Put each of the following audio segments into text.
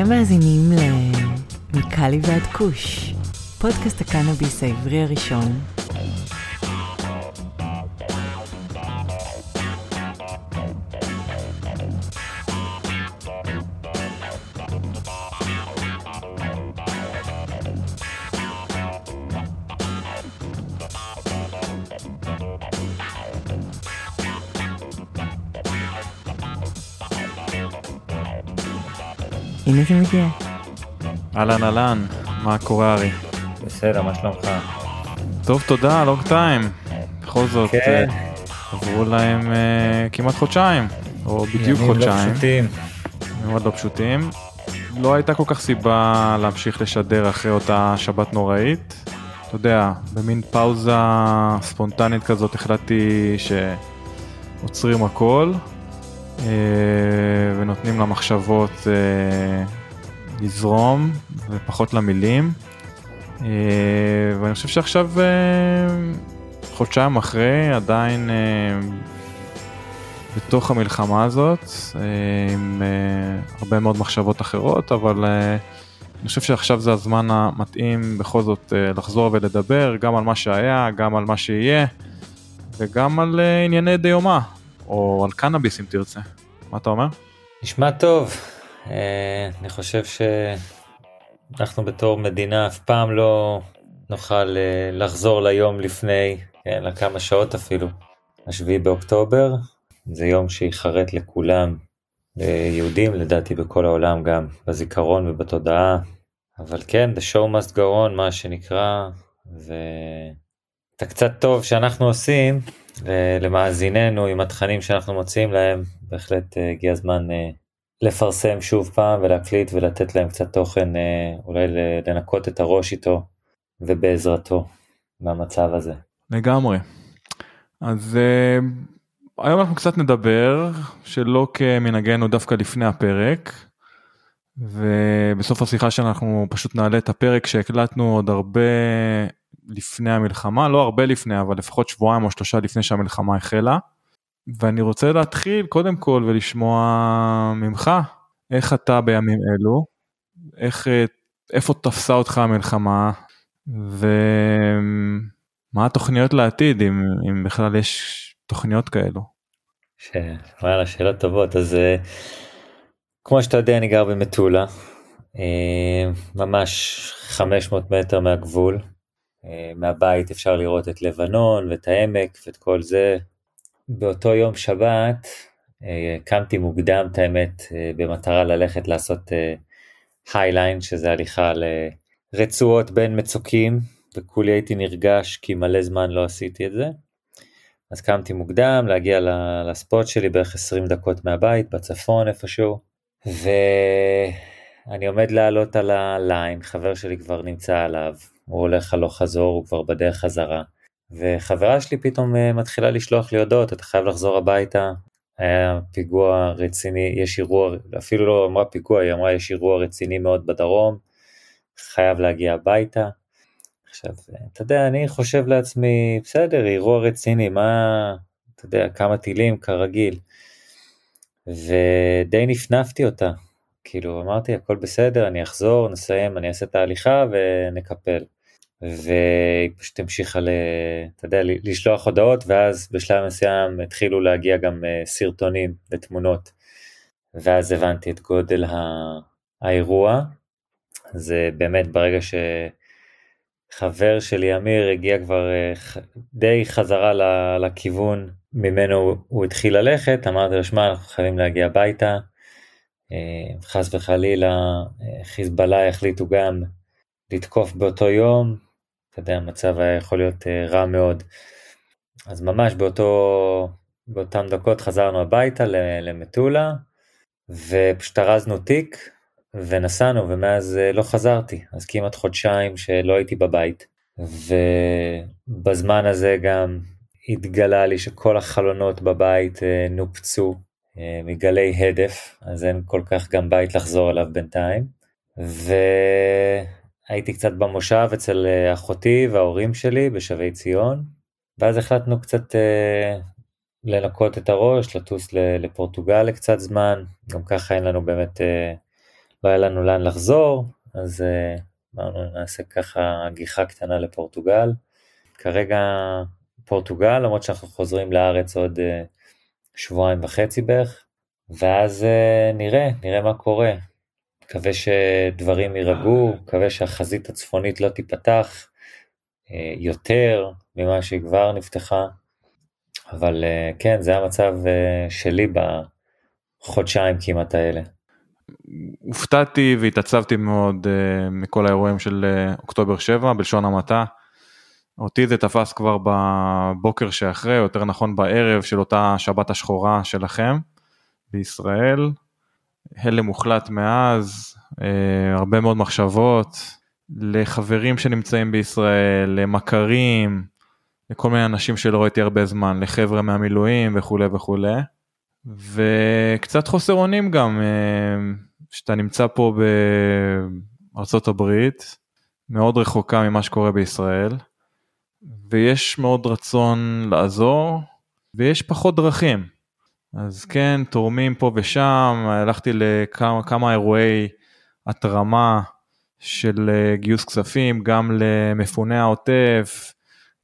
אתם מאזינים למיקלי ועד כוש, פודקאסט הקנאביס העברי הראשון. אהלן אהלן, מה קורה ארי? בסדר, מה שלומך? טוב תודה, לונג טיים. בכל זאת, כן. אה, עברו להם אה, כמעט חודשיים, או בדיוק ימים חודשיים, לא פשוטים. מאוד לא פשוטים. לא הייתה כל כך סיבה להמשיך לשדר אחרי אותה שבת נוראית. אתה יודע, במין פאוזה ספונטנית כזאת החלטתי שעוצרים הכל אה, ונותנים למחשבות לזרום ופחות למילים. אה, ואני חושב שעכשיו אה, חודשיים אחרי עדיין אה, בתוך המלחמה הזאת עם הרבה מאוד מחשבות אחרות אבל אני חושב שעכשיו זה הזמן המתאים בכל זאת לחזור ולדבר גם על מה שהיה גם על מה שיהיה וגם על ענייני דיומא או על קנאביס אם תרצה. מה אתה אומר? נשמע טוב. אה, אני חושב שאנחנו בתור מדינה אף פעם לא נוכל אה, לחזור ליום לפני, כן, לכמה שעות אפילו. השביעי באוקטובר זה יום שיחרט לכולם, ליהודים לדעתי בכל העולם גם, בזיכרון ובתודעה. אבל כן, the show must go on מה שנקרא, ואת הקצת טוב שאנחנו עושים למאזיננו עם התכנים שאנחנו מוצאים להם, בהחלט אה, הגיע הזמן לפרסם שוב פעם ולהקליט ולתת להם קצת תוכן, אה, אולי לנקות את הראש איתו ובעזרתו מהמצב הזה. לגמרי. אז uh, היום אנחנו קצת נדבר שלא כמנהגנו דווקא לפני הפרק. ובסוף השיחה שלנו אנחנו פשוט נעלה את הפרק שהקלטנו עוד הרבה לפני המלחמה, לא הרבה לפני אבל לפחות שבועיים או שלושה לפני שהמלחמה החלה. ואני רוצה להתחיל קודם כל ולשמוע ממך איך אתה בימים אלו, איך, אה, איפה תפסה אותך המלחמה ומה התוכניות לעתיד אם, אם בכלל יש תוכניות כאלו. ש... וואלה, שאלות טובות. אז אה, כמו שאתה יודע, אני גר במטולה, אה, ממש 500 מטר מהגבול. אה, מהבית אפשר לראות את לבנון ואת העמק ואת כל זה. באותו יום שבת אה, קמתי מוקדם, את האמת, אה, במטרה ללכת לעשות היילין, שזה הליכה לרצועות בין מצוקים, וכולי הייתי נרגש כי מלא זמן לא עשיתי את זה. אז קמתי מוקדם להגיע לספוט שלי בערך 20 דקות מהבית בצפון איפשהו ואני עומד לעלות על הליין חבר שלי כבר נמצא עליו הוא הולך הלוך חזור הוא כבר בדרך חזרה וחברה שלי פתאום אה, מתחילה לשלוח לי הודעות אתה חייב לחזור הביתה היה פיגוע רציני יש אירוע אפילו לא אמרה פיגוע היא אמרה יש אירוע רציני מאוד בדרום חייב להגיע הביתה עכשיו, אתה יודע, אני חושב לעצמי, בסדר, אירוע רציני, מה, אתה יודע, כמה טילים כרגיל. ודי נפנפתי אותה. כאילו, אמרתי, הכל בסדר, אני אחזור, נסיים, אני אעשה את ההליכה ונקפל. והיא פשוט המשיכה, ל, אתה יודע, לשלוח הודעות, ואז בשלב מסוים התחילו להגיע גם אה, סרטונים ותמונות. ואז הבנתי את גודל האירוע. זה באמת ברגע ש... חבר שלי אמיר הגיע כבר אה, די חזרה לכיוון ממנו הוא התחיל ללכת, אמרתי לו שמע אנחנו חייבים להגיע הביתה, אה, חס וחלילה חיזבאללה החליטו גם לתקוף באותו יום, אתה יודע המצב היה יכול להיות רע מאוד. אז ממש באותו, באותן דקות חזרנו הביתה למטולה ופשוט ארזנו תיק ונסענו ומאז לא חזרתי. אז כמעט חודשיים שלא הייתי בבית. ובזמן הזה גם התגלה לי שכל החלונות בבית נופצו מגלי הדף אז אין כל כך גם בית לחזור אליו בינתיים והייתי קצת במושב אצל אחותי וההורים שלי בשבי ציון ואז החלטנו קצת לנקות את הראש לטוס לפורטוגל לקצת זמן גם ככה אין לנו באמת לא היה לנו לאן לחזור, אז אמרנו נעשה ככה גיחה קטנה לפורטוגל. כרגע פורטוגל, למרות שאנחנו חוזרים לארץ עוד שבועיים וחצי בערך, ואז נראה, נראה מה קורה. מקווה שדברים יירגעו, מקווה שהחזית הצפונית לא תיפתח יותר ממה שהיא כבר נפתחה. אבל אה, כן, זה המצב אה, שלי בחודשיים כמעט האלה. הופתעתי והתעצבתי מאוד מכל האירועים של אוקטובר 7 בלשון המעטה. אותי זה תפס כבר בבוקר שאחרי, או יותר נכון בערב של אותה שבת השחורה שלכם בישראל. הלם מוחלט מאז, uh, הרבה מאוד מחשבות לחברים שנמצאים בישראל, למכרים, לכל מיני אנשים שלא ראיתי הרבה זמן, לחבר'ה מהמילואים וכולי וכולי. וקצת חוסר אונים גם, אה, שאתה נמצא פה בארצות הברית, מאוד רחוקה ממה שקורה בישראל, ויש מאוד רצון לעזור, ויש פחות דרכים. אז כן, תורמים פה ושם, הלכתי לכמה אירועי התרמה של אה, גיוס כספים, גם למפוני העוטף,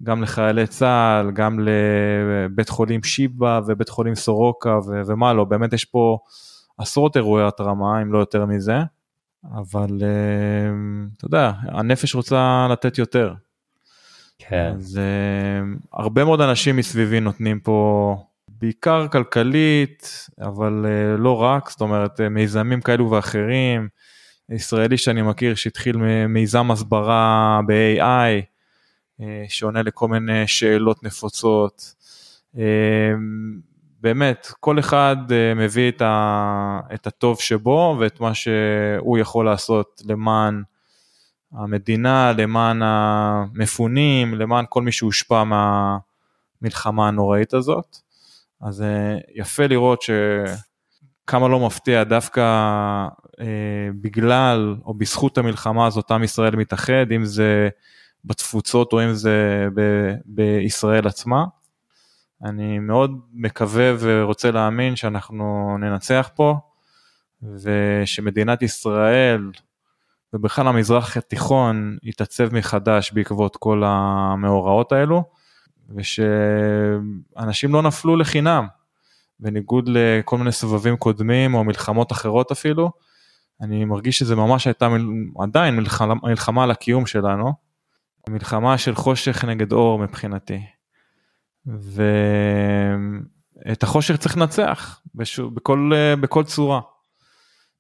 גם לחיילי צה"ל, גם לבית חולים שיבא ובית חולים סורוקה ו- ומה לא, באמת יש פה עשרות אירועי התרמה, אם לא יותר מזה, אבל uh, אתה יודע, הנפש רוצה לתת יותר. כן. אז uh, הרבה מאוד אנשים מסביבי נותנים פה, בעיקר כלכלית, אבל uh, לא רק, זאת אומרת, מיזמים כאלו ואחרים. ישראלי שאני מכיר שהתחיל מיזם הסברה ב-AI, אה, שעונה לכל מיני שאלות נפוצות. אה, באמת, כל אחד אה, מביא את, ה, את הטוב שבו ואת מה שהוא יכול לעשות למען המדינה, למען המפונים, למען כל מי שהושפע מהמלחמה הנוראית הזאת. אז יפה לראות שכמה לא מפתיע, דווקא אה, בגלל או בזכות המלחמה הזאת עם ישראל מתאחד, אם זה בתפוצות או אם זה ב- בישראל עצמה. אני מאוד מקווה ורוצה להאמין שאנחנו ננצח פה ושמדינת ישראל ובכלל המזרח התיכון יתעצב מחדש בעקבות כל המאורעות האלו ושאנשים לא נפלו לחינם בניגוד לכל מיני סבבים קודמים או מלחמות אחרות אפילו. אני מרגיש שזה ממש הייתה עדיין מלחמה, מלחמה על הקיום שלנו. מלחמה של חושך נגד אור מבחינתי. ואת החושך צריך לנצח בש... בכל, בכל צורה.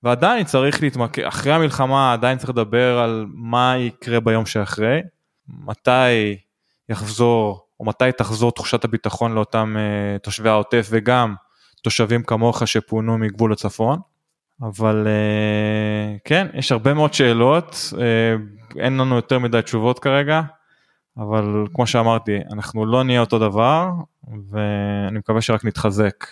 ועדיין צריך להתמקד, אחרי המלחמה עדיין צריך לדבר על מה יקרה ביום שאחרי, מתי יחזור או מתי תחזור תחושת הביטחון לאותם uh, תושבי העוטף וגם תושבים כמוך שפונו מגבול הצפון. אבל uh, כן, יש הרבה מאוד שאלות, uh, אין לנו יותר מדי תשובות כרגע, אבל כמו שאמרתי, אנחנו לא נהיה אותו דבר, ואני מקווה שרק נתחזק.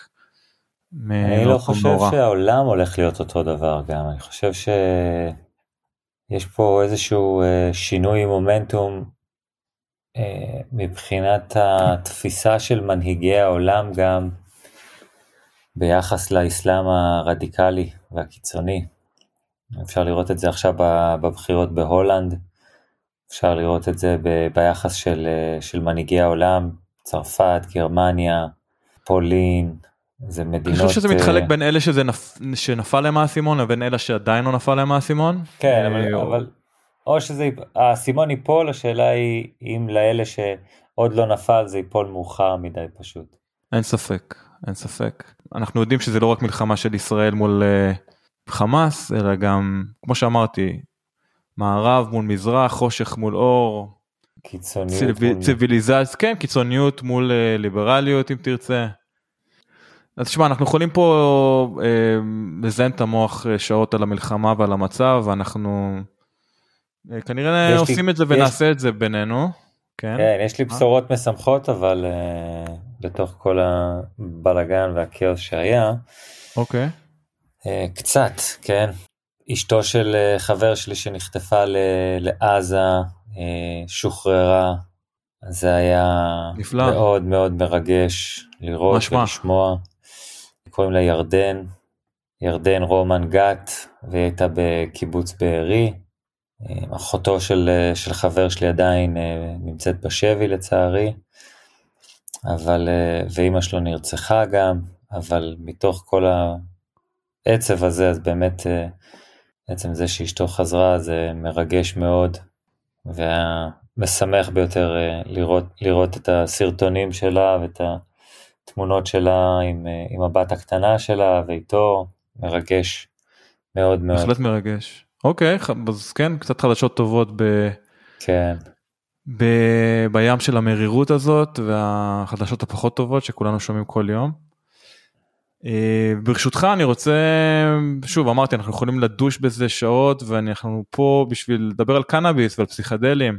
אני לא חושב נורא. שהעולם הולך להיות אותו דבר גם, אני חושב שיש פה איזשהו שינוי מומנטום מבחינת התפיסה של מנהיגי העולם גם. ביחס לאסלאם הרדיקלי והקיצוני. אפשר לראות את זה עכשיו בבחירות בהולנד, אפשר לראות את זה ביחס של, של מנהיגי העולם, צרפת, גרמניה, פולין, זה מדינות... אני חושב שזה מתחלק בין אלה שזה נפ... שנפל להם האסימון לבין אלה שעדיין לא נפל להם האסימון. כן, אבל, או... אבל או שזה האסימון ייפול, השאלה היא אם לאלה שעוד לא נפל זה ייפול מאוחר מדי פשוט. אין ספק, אין ספק. אנחנו יודעים שזה לא רק מלחמה של ישראל מול uh, חמאס, אלא גם, כמו שאמרתי, מערב מול מזרח, חושך מול אור. קיצוניות. ציב... מול... ציוויליזציה, כן, קיצוניות מול uh, ליברליות אם תרצה. אז תשמע, אנחנו יכולים פה uh, לזיין את המוח שעות על המלחמה ועל המצב, ואנחנו כנראה עושים לי, את זה ונעשה יש... את זה בינינו. כן, כן יש לי בשורות משמחות, אבל uh, בתוך כל הבלגן והכאוס שהיה. אוקיי. אה, קצת, כן. אשתו של אה, חבר שלי שנחטפה לעזה אה, שוחררה. זה היה נפלא. מאוד מאוד מרגש לראות משמע. ולשמוע. קוראים לה ירדן, ירדן רומן גת, והיא הייתה בקיבוץ בארי. אחותו של, של חבר שלי עדיין נמצאת בשבי לצערי, אבל, ואימא שלו נרצחה גם, אבל מתוך כל העצב הזה, אז באמת עצם זה שאשתו חזרה זה מרגש מאוד, והיה משמח ביותר לראות, לראות את הסרטונים שלה ואת התמונות שלה עם, עם הבת הקטנה שלה ואיתו, מרגש מאוד מאוד. בהחלט מרגש. אוקיי, אז כן, קצת חדשות טובות ב... כן. ב... בים של המרירות הזאת והחדשות הפחות טובות שכולנו שומעים כל יום. אה, ברשותך אני רוצה שוב אמרתי אנחנו יכולים לדוש בזה שעות ואנחנו פה בשביל לדבר על קנאביס ועל פסיכדלים.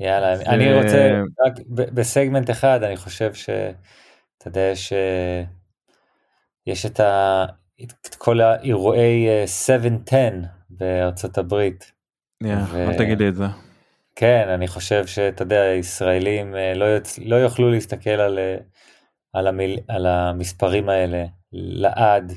יאללה ו... אני רוצה רק בסגמנט אחד אני חושב שאתה יודע שיש את, ה... את כל האירועי 710 אה, בארצות הברית. Yeah, ו... אל תגיד לי את זה. כן אני חושב שאתה יודע ישראלים אה, לא, יוצ... לא יוכלו להסתכל על על, המיל, על המספרים האלה לעד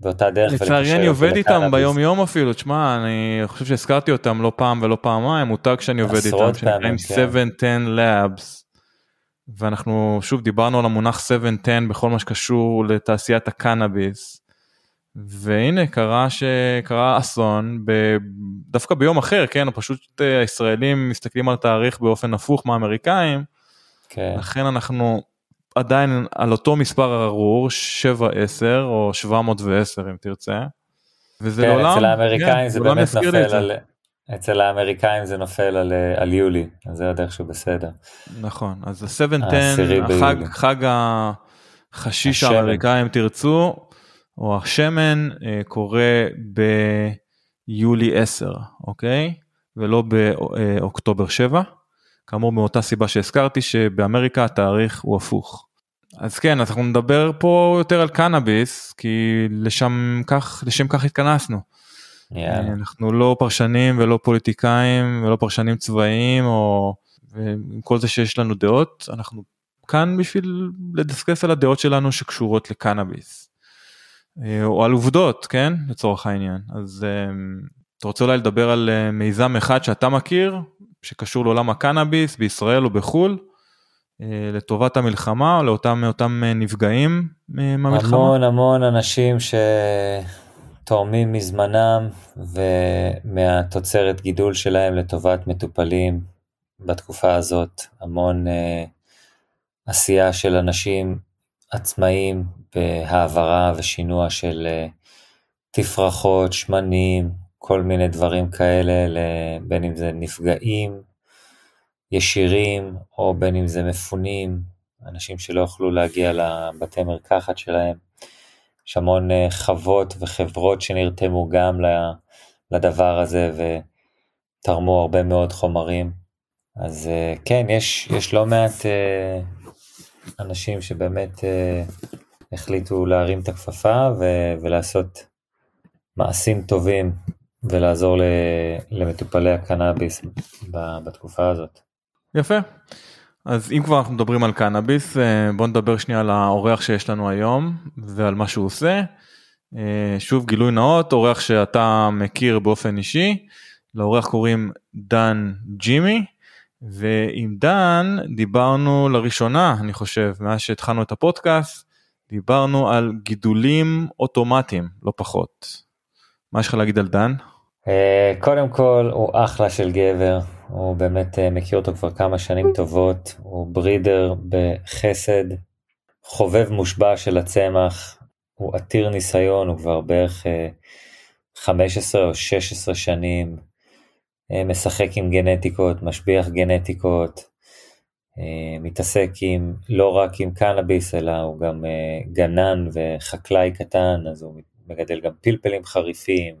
באותה דרך. לצערי אני עובד איתם ביום יום אפילו, תשמע, אני חושב שהזכרתי אותם לא פעם ולא פעמיים, מותג שאני עובד איתם, שנקראים 710 כן. Labs, ואנחנו שוב דיברנו על המונח 710 בכל מה שקשור לתעשיית הקנאביס. והנה קרה שקרה אסון ב... דווקא ביום אחר כן פשוט אה, הישראלים מסתכלים על תאריך באופן הפוך מהאמריקאים. כן. לכן אנחנו עדיין על אותו מספר ארור 710 או 710 אם תרצה. וזה כן, לעולם, אצל האמריקאים כן, זה באמת נופל על, אצל האמריקאים זה נופל על, על יולי, אז זה עוד איכשהו בסדר. נכון, אז ה-710, החג, חג החשיש האמריקאי אם תרצו, או השמן אה, קורה ביולי 10, אוקיי? ולא באוקטובר 7. כאמור מאותה סיבה שהזכרתי שבאמריקה התאריך הוא הפוך. אז כן אז אנחנו נדבר פה יותר על קנאביס כי לשם כך לשם כך התכנסנו. Yeah. אנחנו לא פרשנים ולא פוליטיקאים ולא פרשנים צבאיים או עם כל זה שיש לנו דעות אנחנו כאן בשביל לדסקס על הדעות שלנו שקשורות לקנאביס. אה, או על עובדות כן? לצורך העניין. אז אה, אתה רוצה אולי לדבר על אה, מיזם אחד שאתה מכיר שקשור לעולם הקנאביס בישראל או בחו"ל אה, לטובת המלחמה או לאותם אותם נפגעים מהמלחמה? המון המון אנשים שתורמים מזמנם ומהתוצרת גידול שלהם לטובת מטופלים בתקופה הזאת, המון uh, עשייה של אנשים עצמאים בהעברה ושינוע של uh, תפרחות, שמנים, כל מיני דברים כאלה, בין אם זה נפגעים ישירים, או בין אם זה מפונים, אנשים שלא יוכלו להגיע לבתי מרקחת שלהם. יש המון אה, חוות וחברות שנרתמו גם לדבר הזה ותרמו הרבה מאוד חומרים. אז אה, כן, יש, יש לא מעט אה, אנשים שבאמת החליטו להרים את הכפפה ולעשות מעשים טובים ולעזור למטופלי הקנאביס בתקופה הזאת. יפה. אז אם כבר אנחנו מדברים על קנאביס אה, בוא נדבר שנייה על האורח שיש לנו היום ועל מה שהוא עושה. אה, שוב גילוי נאות אורח שאתה מכיר באופן אישי לאורח קוראים דן ג'ימי ועם דן דיברנו לראשונה אני חושב מאז שהתחלנו את הפודקאסט דיברנו על גידולים אוטומטיים לא פחות. מה יש לך להגיד על דן? אה, קודם כל הוא אחלה של גבר, הוא באמת אה, מכיר אותו כבר כמה שנים טובות, הוא ברידר בחסד, חובב מושבע של הצמח, הוא עתיר ניסיון, הוא כבר בערך 15 אה, או 16 שנים, משחק עם גנטיקות, משביח גנטיקות, מתעסק עם, לא רק עם קנאביס, אלא הוא גם גנן וחקלאי קטן, אז הוא מגדל גם פלפלים חריפים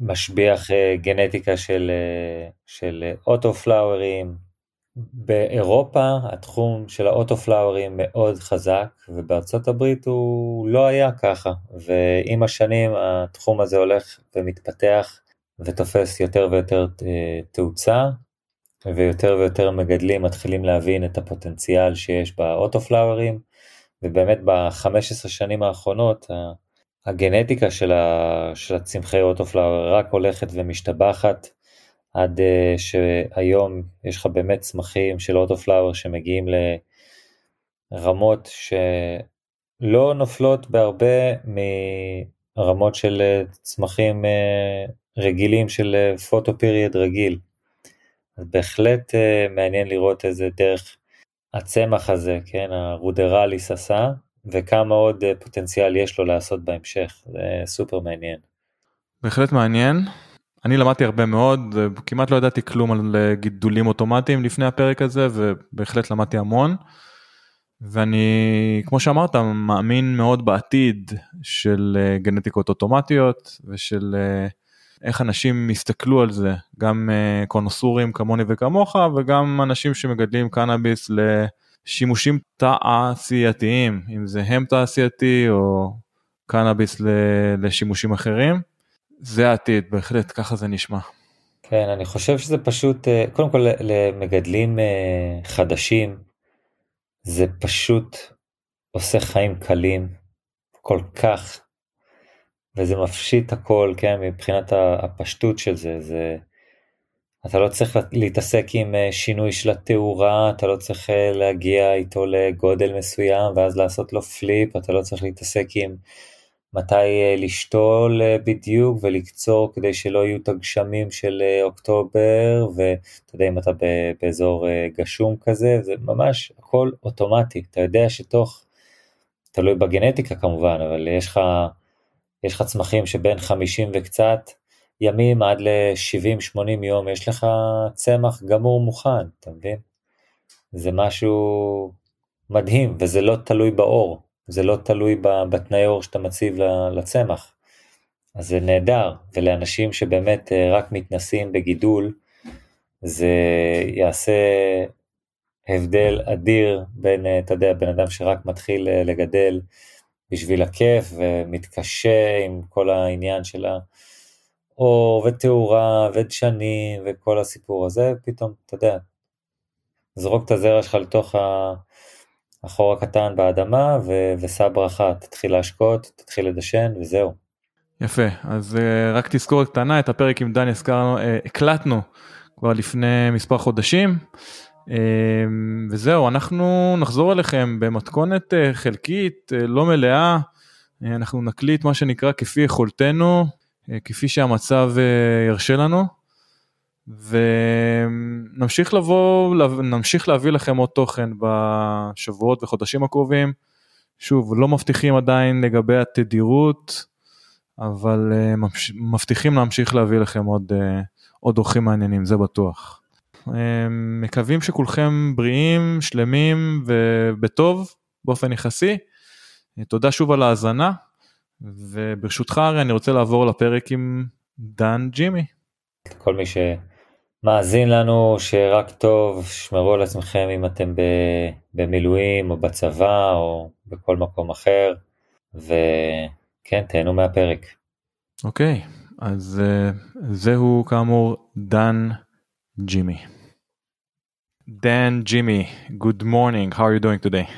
ומשביח אה, גנטיקה של, אה, של אוטו פלאוארים. באירופה התחום של האוטו פלאוארים מאוד חזק ובארצות הברית הוא לא היה ככה ועם השנים התחום הזה הולך ומתפתח ותופס יותר ויותר אה, תאוצה ויותר ויותר מגדלים מתחילים להבין את הפוטנציאל שיש באוטו פלאוארים ובאמת ב-15 שנים האחרונות הגנטיקה של, ה, של הצמחי אוטופלאואר רק הולכת ומשתבחת עד uh, שהיום יש לך באמת צמחים של אוטופלאואר שמגיעים לרמות שלא נופלות בהרבה מרמות של אה, צמחים uh, רגילים של פוטו רגיל. אז בהחלט uh, מעניין לראות איזה דרך הצמח הזה, כן, הרודרליס עשה, וכמה עוד פוטנציאל יש לו לעשות בהמשך, זה סופר מעניין. בהחלט מעניין. אני למדתי הרבה מאוד, כמעט לא ידעתי כלום על גידולים אוטומטיים לפני הפרק הזה, ובהחלט למדתי המון. ואני, כמו שאמרת, מאמין מאוד בעתיד של אה, גנטיקות אוטומטיות ושל אה, איך אנשים יסתכלו על זה, גם אה, קונוסורים כמוני וכמוך, וגם אנשים שמגדלים קנאביס לשימושים תעשייתיים, אם זה הם תעשייתי או קנאביס לשימושים אחרים. זה העתיד, בהחלט, ככה זה נשמע. כן, אני חושב שזה פשוט, אה, קודם כל למגדלים אה, חדשים, זה פשוט עושה חיים קלים כל כך, וזה מפשיט הכל, כן, מבחינת הפשטות של זה, זה... אתה לא צריך להתעסק עם אה, שינוי של התאורה, אתה לא צריך להגיע איתו לגודל מסוים ואז לעשות לו פליפ, אתה לא צריך להתעסק עם מתי אה, לשתול אה, בדיוק ולקצור כדי שלא יהיו את הגשמים של אה, אוקטובר ואתה יודע אם אתה באזור גשום כזה זה ממש הכל אוטומטי. אתה יודע שתוך תלוי בגנטיקה כמובן אבל יש לך יש לך צמחים שבין 50 וקצת ימים עד ל-70-80 יום יש לך צמח גמור מוכן אתה מבין? זה משהו מדהים וזה לא תלוי באור זה לא תלוי בתנאי אור שאתה מציב לצמח. אז זה נהדר, ולאנשים שבאמת אה, רק מתנסים בגידול, זה יעשה הבדל אדיר בין, אה, אתה יודע, בן אדם שרק מתחיל אה, לגדל בשביל הכיף ומתקשה עם כל העניין של האור ותאורה ודשנים וכל הסיפור הזה, פתאום, אתה יודע, זרוק את הזרע שלך לתוך. החור הקטן באדמה ו- ושא ברכה, תתחיל להשקות, תתחיל לדשן וזהו. יפה, אז uh, רק תזכורת קטנה, את הפרק עם דני הזכרנו, uh, הקלטנו כבר לפני מספר חודשים, וזהו, אנחנו נחזור אליכם במתכונת uh, חלקית, uh, לא מלאה, uh, אנחנו נקליט מה שנקרא כפי יכולתנו, כפי שהמצב ירשה לנו. ונמשיך לבוא, נמשיך להביא לכם עוד תוכן בשבועות וחודשים הקרובים. שוב, לא מבטיחים עדיין לגבי התדירות, אבל מבטיחים להמשיך להביא לכם עוד אורחים מעניינים, זה בטוח. Uh, מקווים שכולכם בריאים, שלמים ובטוב באופן יחסי. תודה שוב על ההאזנה, וברשותך ארי אני רוצה לעבור לפרק עם דן ג'ימי. כל מי ש... מאזין לנו שרק טוב, שמרו על עצמכם אם אתם במילואים או בצבא או בכל מקום אחר, וכן, תהנו מהפרק. אוקיי, okay, אז uh, זהו כאמור דן Jimmy. Dan, Jimmy, good morning. How are you doing today?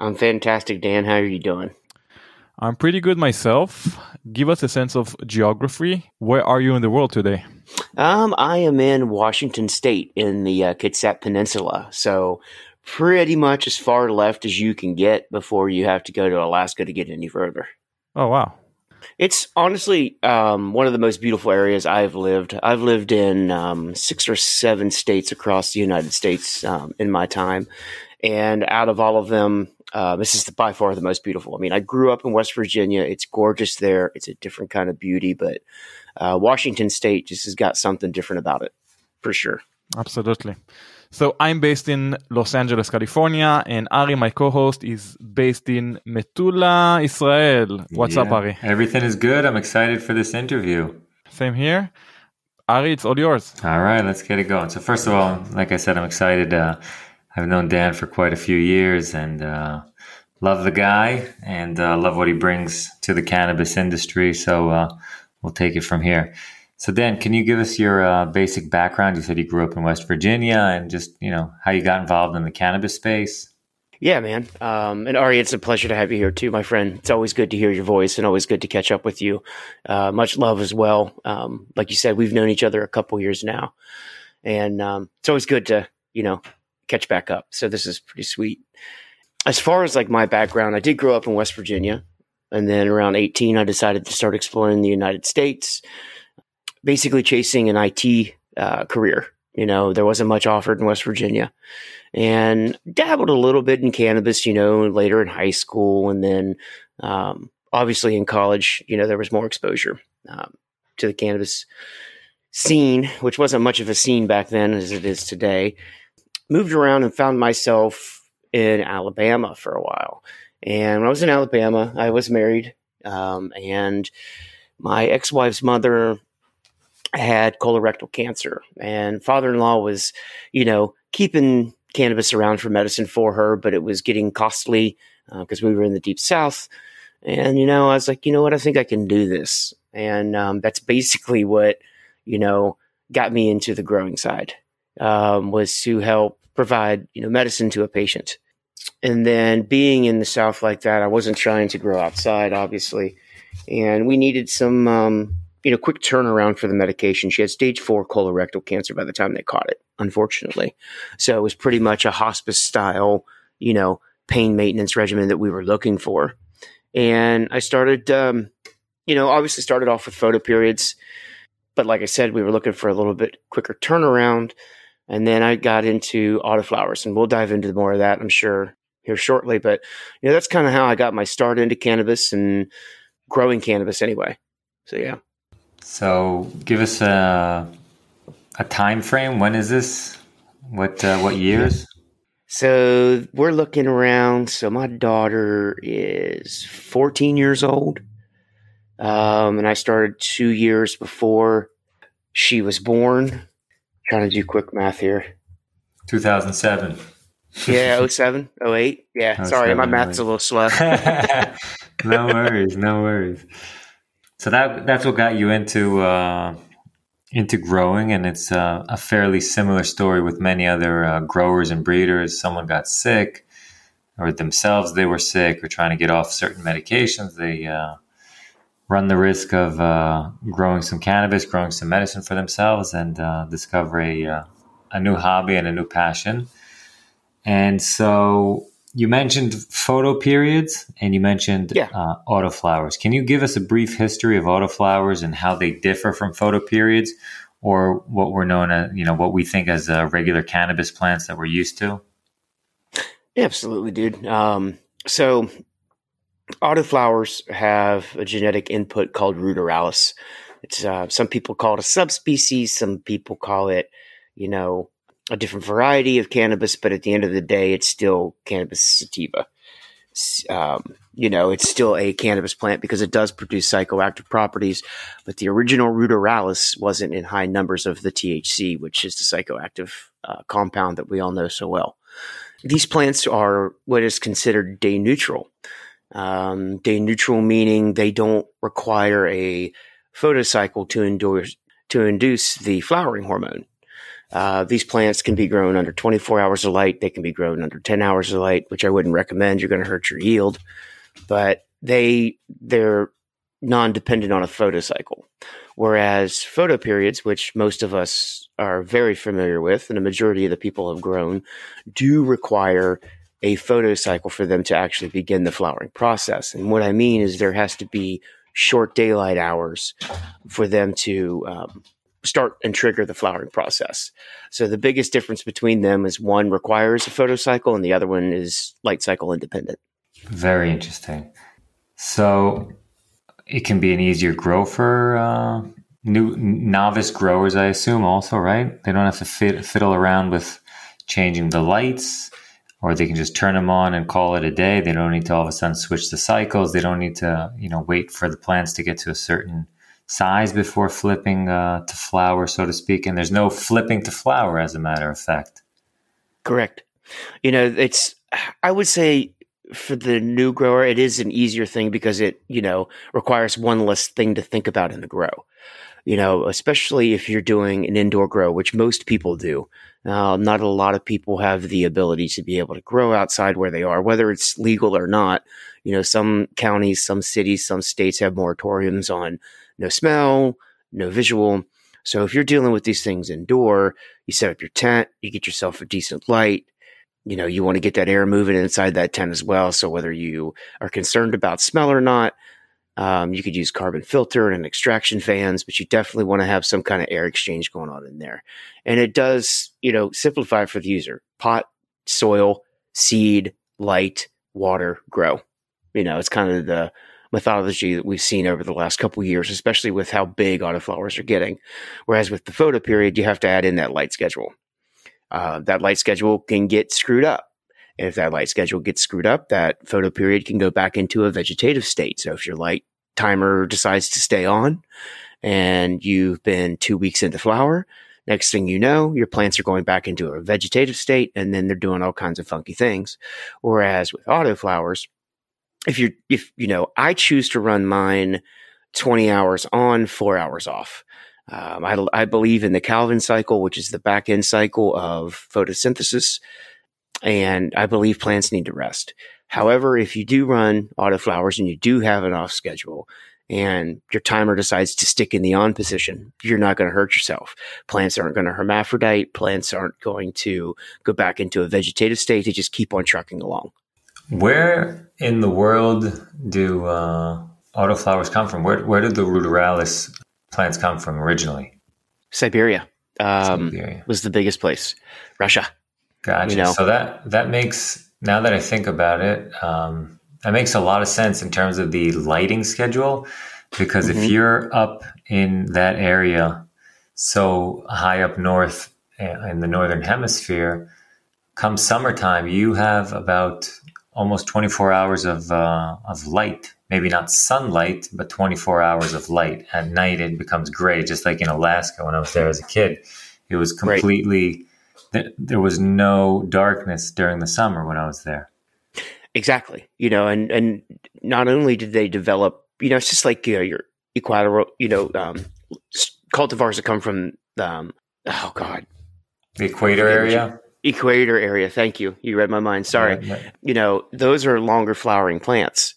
I'm fantastic, Dan. How are you doing? I'm pretty good myself. Give us a sense of geography. Where are you in the world today? Um, I am in Washington State in the uh, Kitsap Peninsula. So, pretty much as far left as you can get before you have to go to Alaska to get any further. Oh, wow. It's honestly um, one of the most beautiful areas I've lived. I've lived in um, six or seven states across the United States um, in my time, and out of all of them, uh, this is the, by far the most beautiful. I mean, I grew up in West Virginia. It's gorgeous there. It's a different kind of beauty, but uh, Washington State just has got something different about it, for sure. Absolutely. So I'm based in Los Angeles, California, and Ari, my co-host, is based in Metula, Israel. What's yeah, up, Ari? Everything is good. I'm excited for this interview. Same here. Ari, it's all yours. All right, let's get it going. So first of all, like I said, I'm excited. Uh, I've known Dan for quite a few years and uh, love the guy and uh, love what he brings to the cannabis industry. So uh, we'll take it from here. So, Dan, can you give us your uh, basic background? You said you grew up in West Virginia and just, you know, how you got involved in the cannabis space. Yeah, man. Um, and Ari, it's a pleasure to have you here too, my friend. It's always good to hear your voice and always good to catch up with you. Uh, much love as well. Um, like you said, we've known each other a couple years now, and um, it's always good to you know catch back up. So this is pretty sweet. As far as like my background, I did grow up in West Virginia, and then around 18, I decided to start exploring the United States, basically chasing an IT uh, career. You know, there wasn't much offered in West Virginia and dabbled a little bit in cannabis, you know, later in high school. And then um, obviously in college, you know, there was more exposure um, to the cannabis scene, which wasn't much of a scene back then as it is today. Moved around and found myself in Alabama for a while. And when I was in Alabama, I was married, um, and my ex wife's mother had colorectal cancer, and father in law was, you know, keeping cannabis around for medicine for her, but it was getting costly because uh, we were in the deep south. And, you know, I was like, you know what, I think I can do this. And um, that's basically what, you know, got me into the growing side um, was to help provide, you know, medicine to a patient. And then being in the South like that, I wasn't trying to grow outside, obviously. And we needed some, um, you know, quick turnaround for the medication. She had stage four colorectal cancer by the time they caught it, unfortunately. So it was pretty much a hospice style, you know, pain maintenance regimen that we were looking for. And I started, um, you know, obviously started off with photo periods. But like I said, we were looking for a little bit quicker turnaround. And then I got into autoflowers, and we'll dive into more of that, I'm sure, here shortly. But you know, that's kind of how I got my start into cannabis and growing cannabis anyway. So yeah. So give us a a time frame. When is this? What uh, what years? So we're looking around. So my daughter is 14 years old, um, and I started two years before she was born. Trying to do quick math here. 2007. Yeah, 07, 08. Yeah, 07, sorry, my math's 08. a little slow. no worries, no worries. So that that's what got you into uh, into growing, and it's uh, a fairly similar story with many other uh, growers and breeders. Someone got sick, or themselves they were sick, or trying to get off certain medications. They uh, run the risk of uh, growing some cannabis, growing some medicine for themselves, and discover a, a new hobby and a new passion. And so you mentioned photo periods and you mentioned yeah. uh, autoflowers. Can you give us a brief history of autoflowers and how they differ from photo periods or what we're known as, you know, what we think as uh, regular cannabis plants that we're used to? Absolutely, dude. Um, so autoflowers have a genetic input called ruderalis. It's uh, some people call it a subspecies, some people call it, you know, a different variety of cannabis, but at the end of the day, it's still cannabis sativa. Um, you know, it's still a cannabis plant because it does produce psychoactive properties, but the original ruderalis wasn't in high numbers of the THC, which is the psychoactive uh, compound that we all know so well. These plants are what is considered day neutral. Um, day neutral meaning they don't require a photocycle to endorse to induce the flowering hormone. Uh, these plants can be grown under 24 hours of light. They can be grown under 10 hours of light, which I wouldn't recommend. You're going to hurt your yield, but they they're non-dependent on a photocycle. Whereas photoperiods, which most of us are very familiar with, and a majority of the people have grown, do require a photocycle for them to actually begin the flowering process. And what I mean is there has to be short daylight hours for them to um, start and trigger the flowering process. So the biggest difference between them is one requires a photocycle and the other one is light cycle independent. Very interesting. So it can be an easier grow for uh, new novice growers, I assume, also, right? They don't have to fit, fiddle around with changing the lights, or they can just turn them on and call it a day. They don't need to all of a sudden switch the cycles. They don't need to, you know, wait for the plants to get to a certain size before flipping uh, to flower, so to speak. And there's no flipping to flower, as a matter of fact. Correct. You know, it's, I would say for the new grower, it is an easier thing because it, you know, requires one less thing to think about in the grow. you know, especially if you're doing an indoor grow, which most people do. Uh, not a lot of people have the ability to be able to grow outside where they are, whether it's legal or not. You know, some counties, some cities, some states have moratoriums on no smell, no visual. So if you're dealing with these things indoor, you set up your tent, you get yourself a decent light. You know, you want to get that air moving inside that tent as well. So whether you are concerned about smell or not, um, you could use carbon filter and extraction fans, but you definitely want to have some kind of air exchange going on in there. And it does, you know, simplify for the user. Pot, soil, seed, light, water, grow. You know, it's kind of the methodology that we've seen over the last couple years, especially with how big autoflowers are getting. Whereas with the photo period, you have to add in that light schedule. Uh, that light schedule can get screwed up And if that light schedule gets screwed up, that photo period can go back into a vegetative state. So if your light timer decides to stay on and you've been two weeks into flower, next thing you know, your plants are going back into a vegetative state and then they're doing all kinds of funky things. Whereas with autoflowers, if you're, if, you know, I choose to run mine 20 hours on, four hours off. Um, I, I believe in the Calvin cycle, which is the back end cycle of photosynthesis and I believe plants need to rest. However, if you do run autoflowers and you do have an off schedule and your timer decides to stick in the on position, you're not going to hurt yourself. Plants aren't going to hermaphrodite. Plants aren't going to go back into a vegetative state. They just keep on trucking along. Where in the world do uh, autoflowers come from? Where, where did the ruderalis plants come from originally? Siberia, um, Siberia. was the biggest place. Russia. Gotcha. You know? So that that makes now that I think about it, um, that makes a lot of sense in terms of the lighting schedule. Because mm-hmm. if you're up in that area, so high up north eh, in the northern hemisphere, come summertime, you have about almost 24 hours of uh, of light. Maybe not sunlight, but 24 hours of light. At night, it becomes gray, just like in Alaska when I was there as a kid. It was completely. Right there was no darkness during the summer when I was there. Exactly. You know, and and not only did they develop, you know, it's just like you know, your equatorial, you know, um, cultivars that come from, um, oh God, the equator area. Equator area. Thank you. You read my mind. Sorry. Yeah, right. You know, those are longer flowering plants.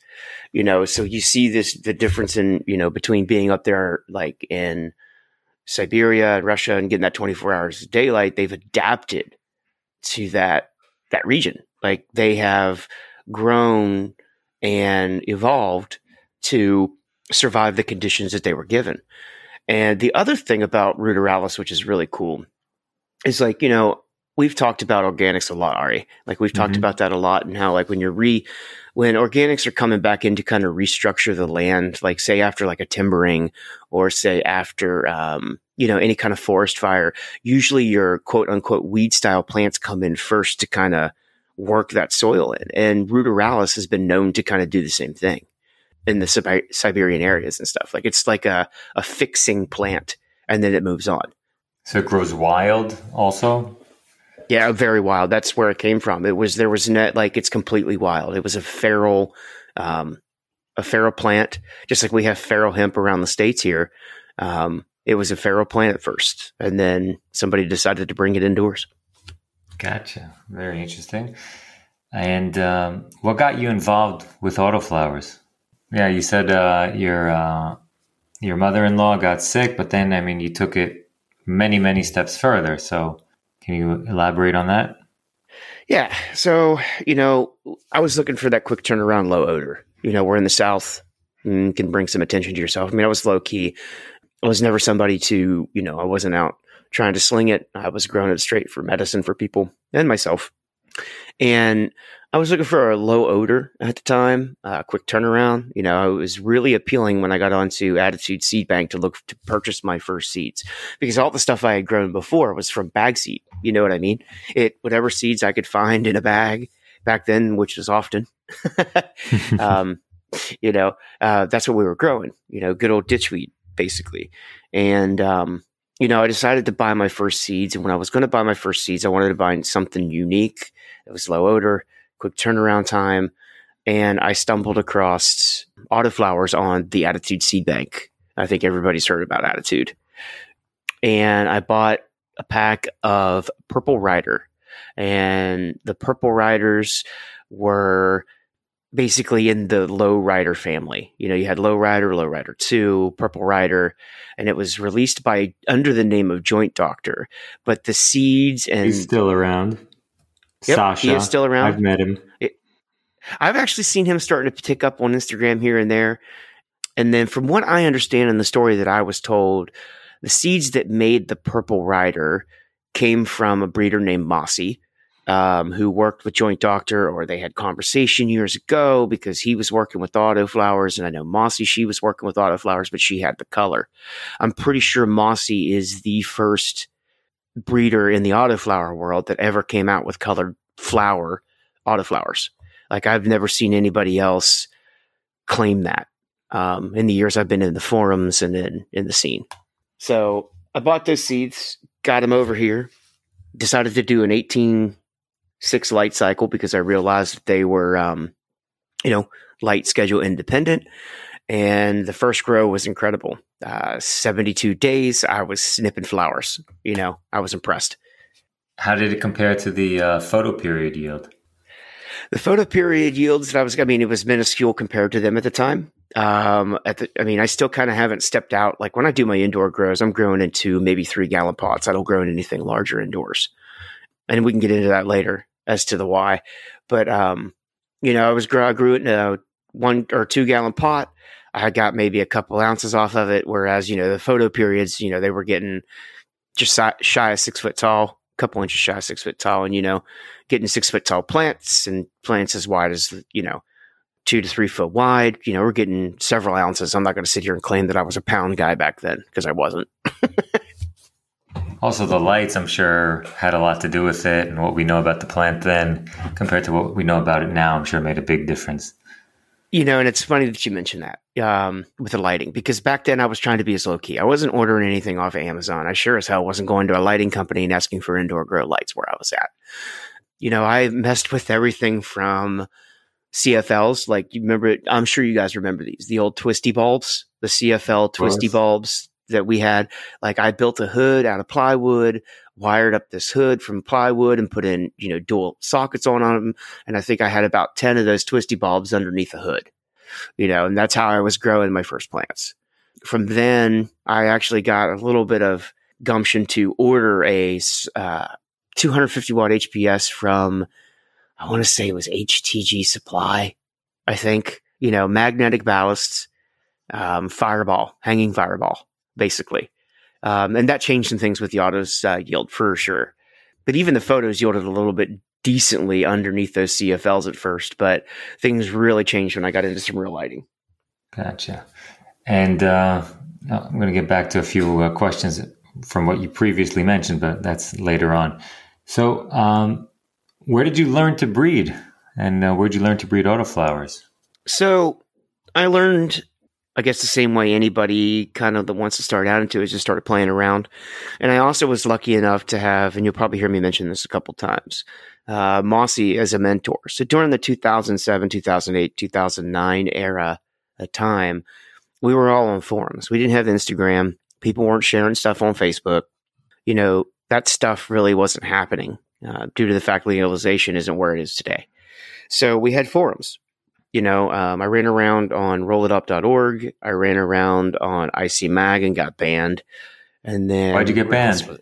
You know, so you see this the difference in you know between being up there like in Siberia and Russia and getting that 24 hours of daylight, they've adapted to that that region. Like they have grown and evolved to survive the conditions that they were given. And the other thing about ruderalis, which is really cool, is like, you know, we've talked about organics a lot, Ari. Like we've mm-hmm. talked about that a lot and how like when you're re when organics are coming back in to kind of restructure the land, like say after like a timbering or say after, um, you know, any kind of forest fire, usually your quote unquote weed style plants come in first to kind of work that soil in. And ruderalis has been known to kind of do the same thing in the Siberian areas and stuff. Like it's like a, a fixing plant and then it moves on. So it grows wild also? Yeah, very wild. That's where it came from. It was there was net like it's completely wild. It was a feral, um, a feral plant, just like we have feral hemp around the states here. Um, it was a feral plant at first, and then somebody decided to bring it indoors. Gotcha. Very interesting. And um, what got you involved with autoflowers? Yeah, you said uh, your uh, your mother in law got sick, but then I mean you took it many many steps further. So can you elaborate on that? Yeah. So, you know, I was looking for that quick turnaround, low odor. You know, we're in the South and can bring some attention to yourself. I mean, I was low key. I was never somebody to, you know, I wasn't out trying to sling it. I was growing it straight for medicine for people and myself. And I was looking for a low odor at the time, a uh, quick turnaround. You know, it was really appealing when I got onto Attitude Seed Bank to look to purchase my first seeds because all the stuff I had grown before was from bag seed. You know what I mean? It whatever seeds I could find in a bag back then, which was often. um, you know, uh, that's what we were growing. You know, good old ditchweed, basically. And um, you know, I decided to buy my first seeds, and when I was going to buy my first seeds, I wanted to buy something unique. It was low odor quick turnaround time. And I stumbled across autoflowers on the Attitude Seed Bank I think everybody's heard about Attitude. And I bought a pack of Purple Ryder. And the Purple Ryders were basically in the Lowryder family. You know, you had Lowryder, low rider 2, purple ryder, and it was released by under the name of Joint Doctor. But the seeds and He's still around. Yep, Sasha. he is still around. I've met him. I've actually seen him starting to pick up on Instagram here and there. And then from what I understand in the story that I was told, the seeds that made the purple ryder came from a breeder named Mossy um, who worked with Joint Doctor, or they had conversation years ago because he was working with autoflowers, and I know Mossy she was working with autoflowers, but she had the color. I'm pretty sure Mossy is the first breeder in the autoflower world that ever came out with colored flower autoflowers. Like I've never seen anybody else claim that um, in the years I've been in the forums and in in the scene. So I bought those seeds, got them over here, decided to do an 18 six light cycle because I realized they were, um, you know, light schedule independent. And the first grow was incredible. Uh, 72 days, I was snipping flowers. You know, I was impressed. How did it compare to the uh, photo period yield? The photo period yields that I was, I mean, it was minuscule compared to them at the time. Um, at the, I mean, I still kind of haven't stepped out. Like when I do my indoor grows, I'm growing into maybe three gallon pots. I don't grow in anything larger indoors and we can get into that later as to the why. But um, you know, I was I grew it in a one or two gallon pot. I got maybe a couple ounces off of it, whereas you know the photo periods, you know, they were getting just shy of six foot tall, a couple inches shy of six foot tall, and you know, getting six foot tall plants and plants as wide as you know two to three foot wide. You know, we're getting several ounces. I'm not going to sit here and claim that I was a pound guy back then because I wasn't. Also, the lights, I'm sure, had a lot to do with it, and what we know about the plant then compared to what we know about it now, I'm sure made a big difference. You know, and it's funny that you mentioned that um, with the lighting because back then I was trying to be as low key. I wasn't ordering anything off of Amazon. I sure as hell wasn't going to a lighting company and asking for indoor grow lights where I was at. You know, I messed with everything from CFLs. Like you remember, I'm sure you guys remember these, the old twisty bulbs, the CFL twisty bulbs that we had. Like I built a hood out of plywood, wired up this hood from plywood and put in, you know, dual sockets on them. And I think I had about 10 of those twisty bulbs underneath the hood, you know, and that's how I was growing my first plants. From then, I actually got a little bit of gumption to order a uh, 250 watt HPS from, I want to say it was HTG Supply, I think, you know, magnetic ballasts, um, fireball, hanging fireball basically. Um, and that changed some things with the autos uh, yield for sure. But even the photos yielded a little bit decently underneath those CFLs at first, but things really changed when I got into some real lighting. Gotcha. And uh, I'm going to get back to a few uh, questions from what you previously mentioned, but that's later on. So, um, where did you learn to breed, and uh, where did you learn to breed autoflowers? So, I learned I guess the same way anybody kind of that wants to start out into it just started playing around. And I also was lucky enough to have, and you'll probably hear me mention this a couple times, uh, Mossy as a mentor. So during the 2007, 2008, 2009 era of time, we were all on forums. We didn't have Instagram. People weren't sharing stuff on Facebook. You know, that stuff really wasn't happening uh, due to the fact legalization isn't where it is today. So we had forums you know, um, I ran around on rollitup.org. I ran around on IC Mag and got banned. And then why'd you get banned?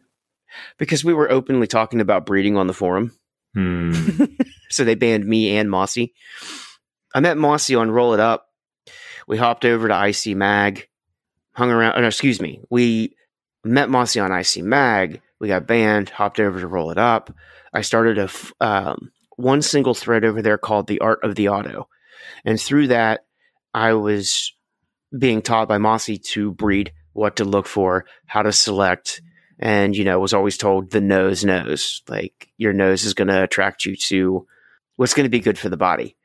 Because we were openly talking about breeding on the forum. Hmm. so they banned me and Mossy. I met Mossy on Roll It Up. We hopped over to IC Mag, hung around. Oh, no, excuse me. We met Mossy on IC Mag. We got banned. Hopped over to Roll It Up. I started a um, one single thread over there called the Art of the Auto and through that, I was being taught by Mossy to breed, what to look for, how to select, and you know was always told the nose knows like your nose is going to attract you to what's going to be good for the body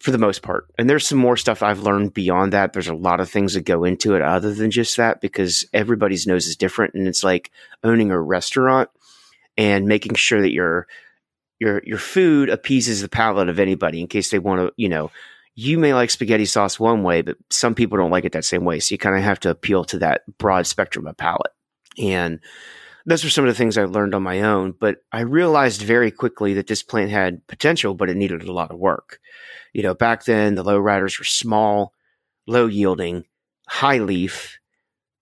for the most part. And there's some more stuff i've learned beyond that. There's a lot of things that go into it other than just that because everybody's nose is different and it's like owning a restaurant and making sure that your your your food appeases the palate of anybody in case they want to you know you may like spaghetti sauce one way, but some people don't like it that same way. So you kind of have to appeal to that broad spectrum of palate. And those were some of the things I learned on my own. But I realized very quickly that this plant had potential, but it needed a lot of work. You know, back then the Lowryders were small, low yielding, high leaf,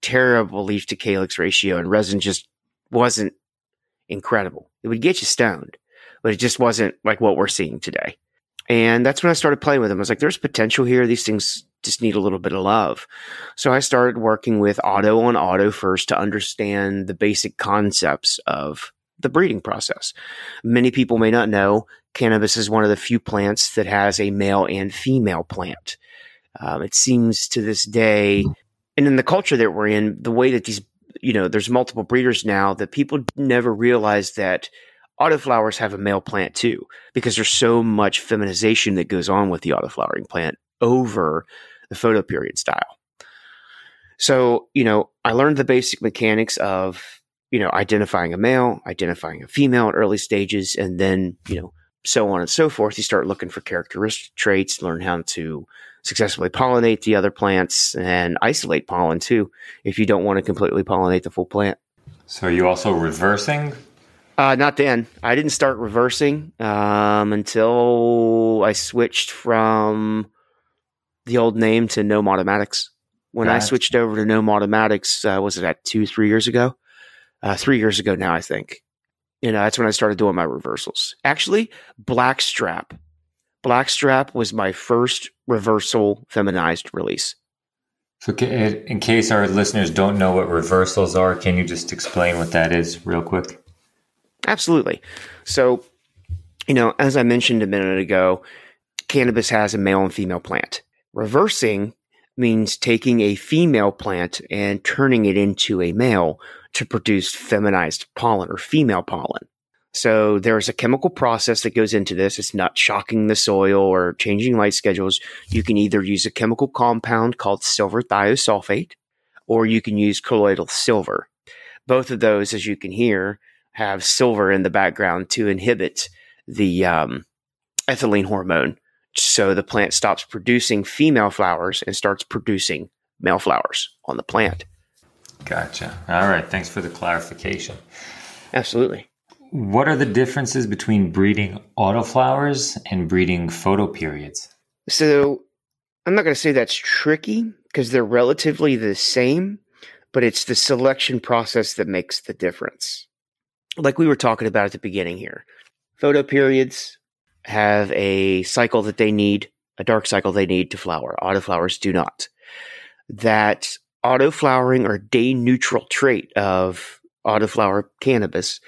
terrible leaf to calyx ratio, and resin just wasn't incredible. It would get you stoned, but it just wasn't like what we're seeing today. And that's when I started playing with them. I was like, there's potential here. These things just need a little bit of love. So I started working with auto on auto first to understand the basic concepts of the breeding process. Many people may not know cannabis is one of the few plants that has a male and female plant. Um, it seems to this day, and in the culture that we're in, the way that these, you know, there's multiple breeders now that people never realize that autoflowers have a male plant too, because there's so much feminization that goes on with the autoflowering plant over the photoperiod style. So, you know, I learned the basic mechanics of, you know, identifying a male, identifying a female at early stages, and then, you know, so on and so forth. You start looking for characteristic traits, learn how to successfully pollinate the other plants and isolate pollen too, if you don't want to completely pollinate the full plant. So, are you also reversing uh, not then. I didn't start reversing um, until I switched from the old name to Gnome Automatics. When gotcha. I switched over to Gnome Automatics, uh, was it at two, three years ago? Uh, three years ago now, I think. You know, that's when I started doing my reversals. Actually, Blackstrap. Blackstrap was my first reversal feminized release. So, in case our listeners don't know what reversals are, can you just explain what that is real quick? Absolutely. So, you know, as I mentioned a minute ago, cannabis has a male and female plant. Reversing means taking a female plant and turning it into a male to produce feminized pollen or female pollen. So there's a chemical process that goes into this. It's not shocking the soil or changing light schedules. You can either use a chemical compound called silver thiosulfate or you can use colloidal silver. Both of those, as you can hear, have silver in the background to inhibit the um, ethylene hormone. So the plant stops producing female flowers and starts producing male flowers on the plant. Gotcha. All right. Thanks for the clarification. Absolutely. What are the differences between breeding autoflowers and breeding photoperiods? So I'm not going to say that's tricky because they're relatively the same, but it's the selection process that makes the difference like we were talking about at the beginning here, photoperiods have a cycle that they need, a dark cycle they need to flower. Autoflowers do not. That autoflowering or day neutral trait of autoflower cannabis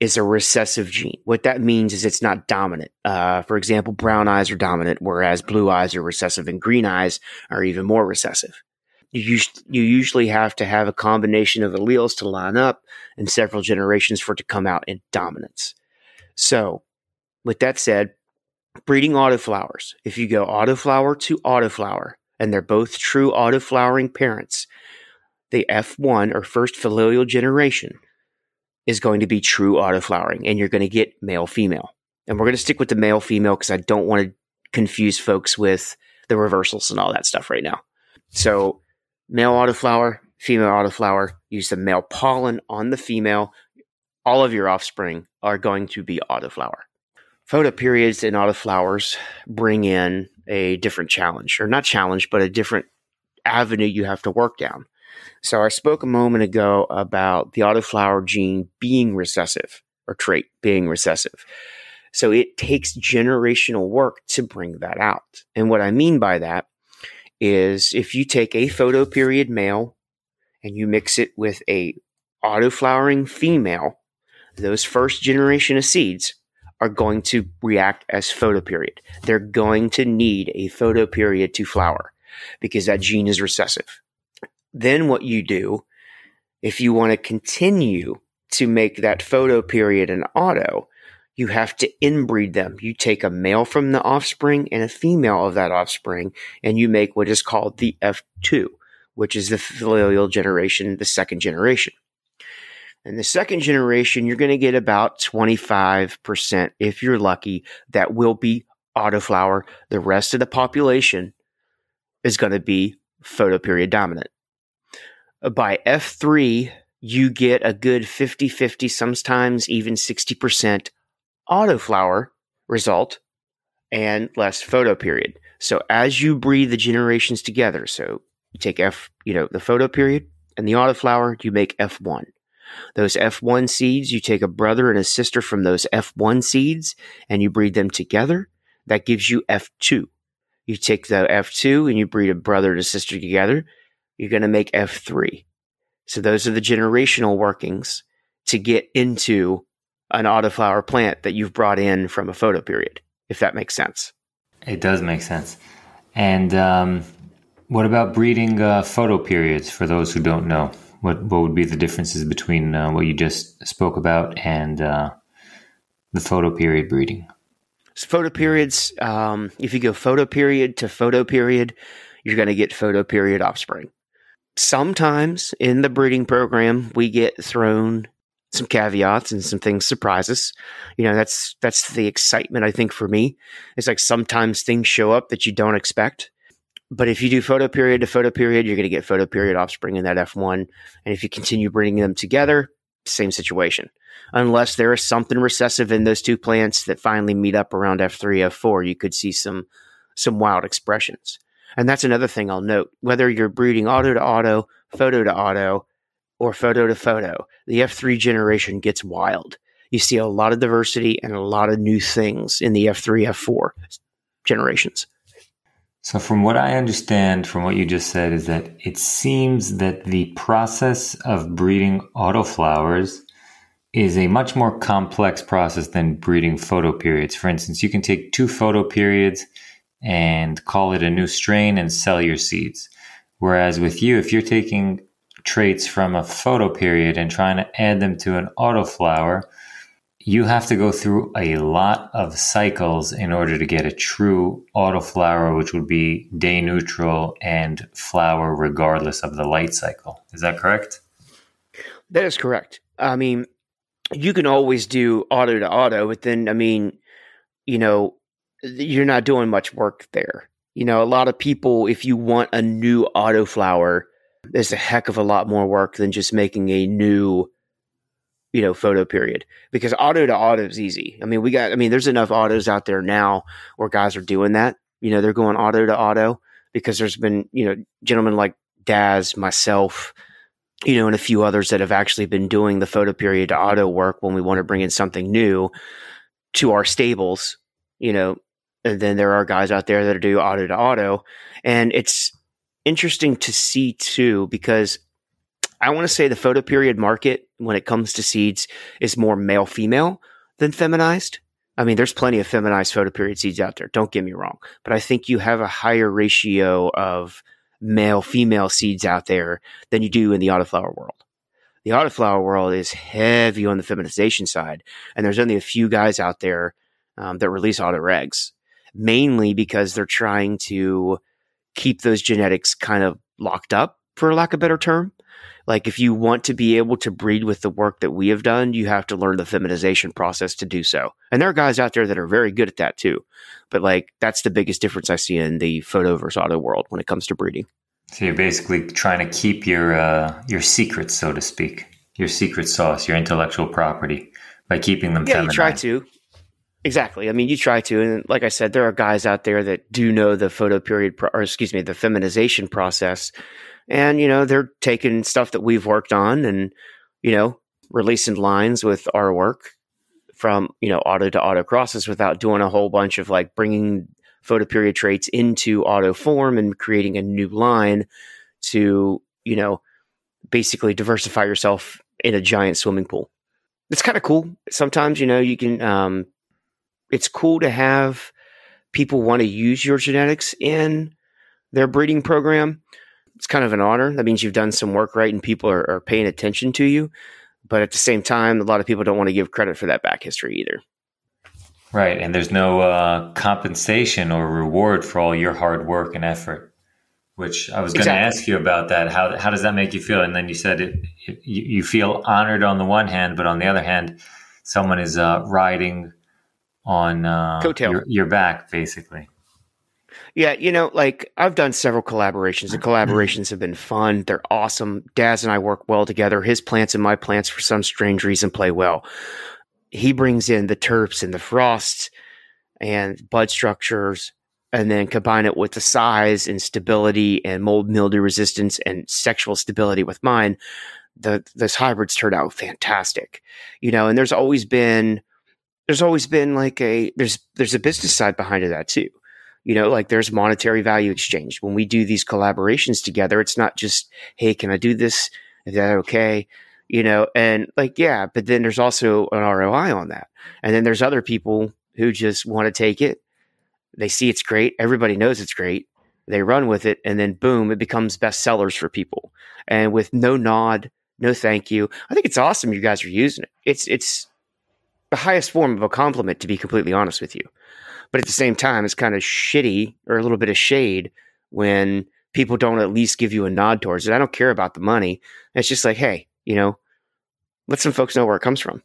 is a recessive gene. What that means is it's not dominant. Uh, for example, brown eyes are dominant, whereas blue eyes are recessive and green eyes are even more recessive you, you usually have to have a combination of alleles to line up and several generations for it to come out in dominance. So, with that said, breeding autoflowers, if you go autoflower to autoflower, and they're both true autoflowering parents, the F1 or first familial generation is going to be true autoflowering, and you're going to get male female. And we're going to stick with the male female because I don't want to confuse folks with the reversals and all that stuff right now. So male autoflower, female autoflower, use the male pollen on the female. All of your offspring are going to be autoflower. Photoperiods and autoflowers bring in a different challenge, or not challenge, but a different avenue you have to work down. So I spoke a moment ago about the autoflower gene being recessive or trait being recessive. So it takes generational work to bring that out. And what I mean by that is if you take a photoperiod male and you mix it with a autoflowering female, those first generation of seeds are going to react as photoperiod. They're going to need a photoperiod to flower because that gene is recessive. Then what you do, if you want to continue to make that photoperiod an auto, you have to inbreed them. You take a male from the offspring and a female of that offspring, and you make what is called the F2, which is the filial generation, the second generation. And the second generation, you're going to get about 25%, if you're lucky, that will be autoflower. The rest of the population is going to be photoperiod dominant. By F3, you get a good 50 50, sometimes even 60% autoflower result and less photoperiod. So as you breed the generations together, so you take F, you know, the photo period and the autoflower, you make F1. Those F1 seeds, you take a brother and a sister from those F1 seeds and you breed them together. That gives you F2. You take the F2 and you breed a brother and a sister together. You're going to make F3. So those are the generational workings to get into an autoflower plant that you've brought in from a photo period, if that makes sense. It does make sense. And um, what about breeding uh, photoperiods for those who don't know? What, what would be the differences between uh, what you just spoke about and uh, the photoperiod breeding? So photoperiods, um, if you go photo period to photo period, you're going to get photo period offspring sometimes in the breeding program we get thrown some caveats and some things surprise us. You know, that's that's the excitement I think for me. It's like sometimes things show up that you don't expect. But if you do photo period to photo period, you're going to get photo period offspring in that F1. And if you continue breeding them together, same situation. Unless there is something recessive in those two plants that finally meet up around F3, F4, you could see some some wild expressions. And that's another thing I'll note. Whether you're breeding auto to auto, photo to auto, or photo to photo, the F3 generation gets wild. You see a lot of diversity and a lot of new things in the F3, F4 generations. So, from what I understand from what you just said, is that it seems that the process of breeding autoflowers is a much more complex process than breeding photoperiods. For instance, you can take two photoperiods and call it a new strain and sell your seeds. Whereas with you, if you're taking traits from a photoperiod and trying to add them to an autoflower, you have to go through a lot of cycles in order to get a true autoflower, which would be day neutral and flower regardless of the light cycle. Is that correct? That is correct. I mean, you can always do auto to auto, but then, I mean, you know, you're not doing much work there. You know, a lot of people, if you want a new autoflower, there's a heck of a lot more work than just making a new, you know, photo period Because auto to auto is easy. I mean, we got, I mean, there's enough autos out there now where guys are doing that. You know, they're going auto to auto because there's been, you know, gentlemen like Daz, myself, you know, and a few others that have actually been doing the photo period to auto work when we want to bring in something new to our stables, you know, and then there are guys out there that do auto to auto. And it's interesting to see too, because I want to say the photoperiod market when it comes to seeds is more male female than feminized. I mean, there's plenty of feminized photoperiod seeds out there. Don't get me wrong, but I think you have a higher ratio of male female seeds out there than you do in the autoflower world. The autoflower world is heavy on the feminization side, and there's only a few guys out there um, that release auto regs mainly because they're trying to keep those genetics kind of locked up, for lack of a better term. Like if you want to be able to breed with the work that we have done, you have to learn the feminization process to do so. And there are guys out there that are very good at that too. But like that's the biggest difference I see in the photo versus auto world when it comes to breeding. So you're basically trying to keep your uh, your secrets, so to speak, your secret sauce, your intellectual property, by keeping them. Yeah, feminine. you try to. Exactly. I mean, you try to, and like I said, there are guys out there that do know the photoperiod, pro- or excuse me, the feminization process, and you know they're taking stuff that we've worked on and you know releasing lines with our work from you know auto to auto crosses without doing a whole bunch of like bringing photoperiod traits into auto form and creating a new line to you know basically diversify yourself in a giant swimming pool. It's kind of cool. Sometimes you know you can um, it's cool to have people want to use your genetics in their breeding program. It's kind of an honor. That means you've done some work right and people are, are paying attention to you. But at the same time, a lot of people don't want to give credit for that back history either. Right. And there's no uh, compensation or reward for all your hard work and effort, which I was going to exactly. ask you about that. How, how does that make you feel? And then you said it, it you, feel honored on the one hand, but on the other hand, someone is uh, riding on uh, your, your back, basically. Yeah, you know, like I've done several collaborations. The mm-hmm. collaborations have been fun. They're awesome. Daz and I work well together. His plants and my plants, for some strange reason, play well. He brings in the terps and the frosts and bud structures, and then combine it with the size and stability and mold mildew resistance and sexual stability with mine. The those hybrids turn out fantastic, you know. And there's always been there's always been like a there's there's a business side behind it that too you know like there's monetary value exchange. When we do these collaborations together it's not just hey can i do this? Is that okay? You know and like yeah but then there's also an roi on that. And then there's other people who just want to take it. They see it's great. Everybody knows it's great. They run with it and then boom it becomes best sellers for people. And with no nod no thank you i think it's awesome you guys are using it. It's it's the highest form of a compliment to be completely honest with you but at the same time, it's kind of shitty or a little bit of shade when people don't at least give you a nod towards it. I don't care about the money. It's just like, hey, you know, let some folks know where it comes from.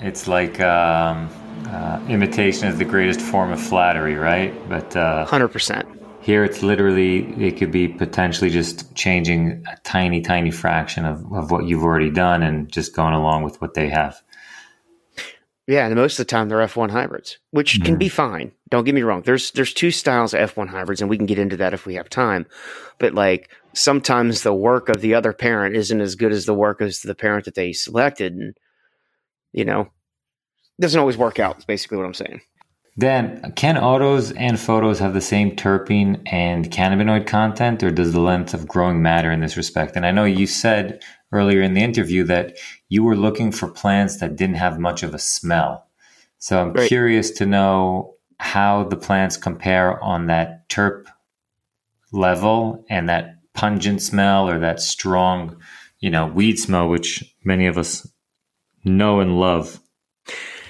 It's like um, uh, imitation is the greatest form of flattery, right? But uh, Hundred percent. here it's literally, it could be potentially just changing a tiny, tiny fraction of, of what you've already done and just going along with what they have. Yeah, and most of the time they're F1 hybrids, which can mm-hmm. be fine. Don't get me wrong. There's there's two styles of F1 hybrids, and we can get into that if we have time. But like sometimes the work of the other parent isn't as good as the work as the parent that they selected, and you know, doesn't always work out. Is basically what I'm saying. Dan, can autos and photos have the same terpene and cannabinoid content, or does the length of growing matter in this respect? And I know you said earlier in the interview that you were looking for plants that didn't have much of a smell. So I'm Right. curious to know how the plants compare on that terp level and that pungent smell or that strong, you know, weed smell, which many of us know and love.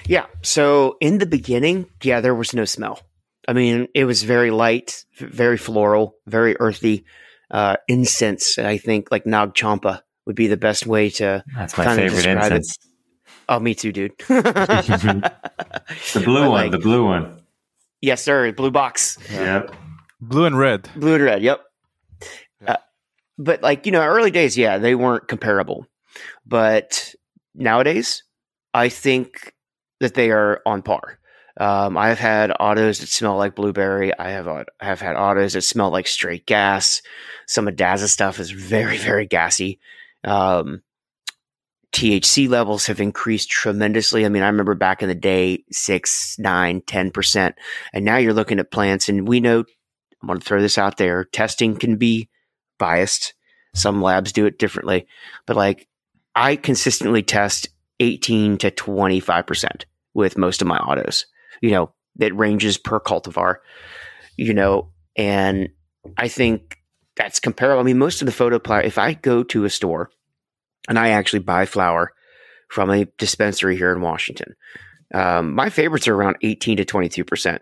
Yeah. So in the beginning, yeah, there was no smell. I mean, it was very light, very floral, very earthy. Uh, incense, I think, like Nag Champa would be the best way to. That's my Kinda favorite describe it. incense. Oh, me too, dude. The blue But, one, like- the blue one. yes, sir. Blue box. Yep. Blue and red. Blue and red. Yep. Uh, but like you know, early days, yeah, they weren't comparable. But nowadays, I think that they are on par. Um, I've had autos that smell like blueberry. I have uh, have had autos that smell like straight gas. Some of Daz's stuff is very very gassy. Um, THC levels have increased tremendously. I mean, I remember back in the day, six, nine, ten percent, and now you're looking at plants, and we know I'm going to throw this out there. Testing can be biased. Some labs do it differently, but like I consistently test 18 to 25% with most of my autos. You know, it ranges per cultivar, you know, and I think that's comparable. I mean, most of the photo pla if I go to a store and I actually buy flower from a dispensary here in Washington, um, my favorites are around 18 to 22%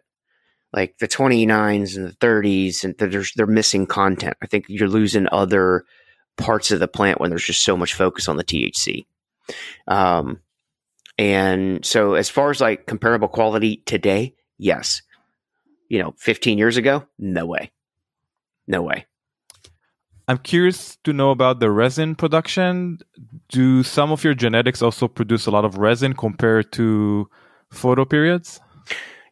like the 29s and the 30s and they're, they're missing content. I think you're losing other parts of the plant when there's just so much focus on the thc um, and so as far as like comparable quality today yes. You know 15 years ago no way. No way I'm curious to know about the resin production. Do some of your genetics also produce a lot of resin compared to photo periods?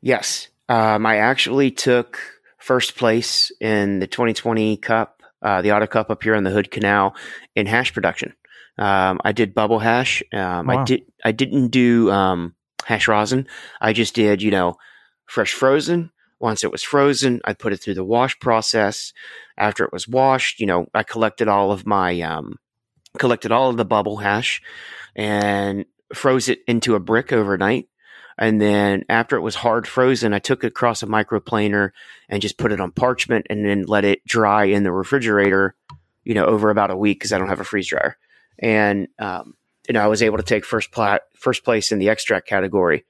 Yes. Um, I actually took first place in the 2020 Cup, uh, the Auto Cup up here on the Hood Canal in hash production. Um, I did bubble hash. Um, I Wow. did. I didn't do um, hash rosin. I just did, you know, fresh frozen. Once it was frozen, I put it through the wash process. After it was washed, you know, I collected all of my um, collected all of the bubble hash and froze it into a brick overnight. And then after it was hard frozen, I took it across a microplaner and just put it on parchment and then let it dry in the refrigerator, you know, over about a week because I don't have a freeze dryer. And, um, you know, I was able to take first pla- first place in the extract category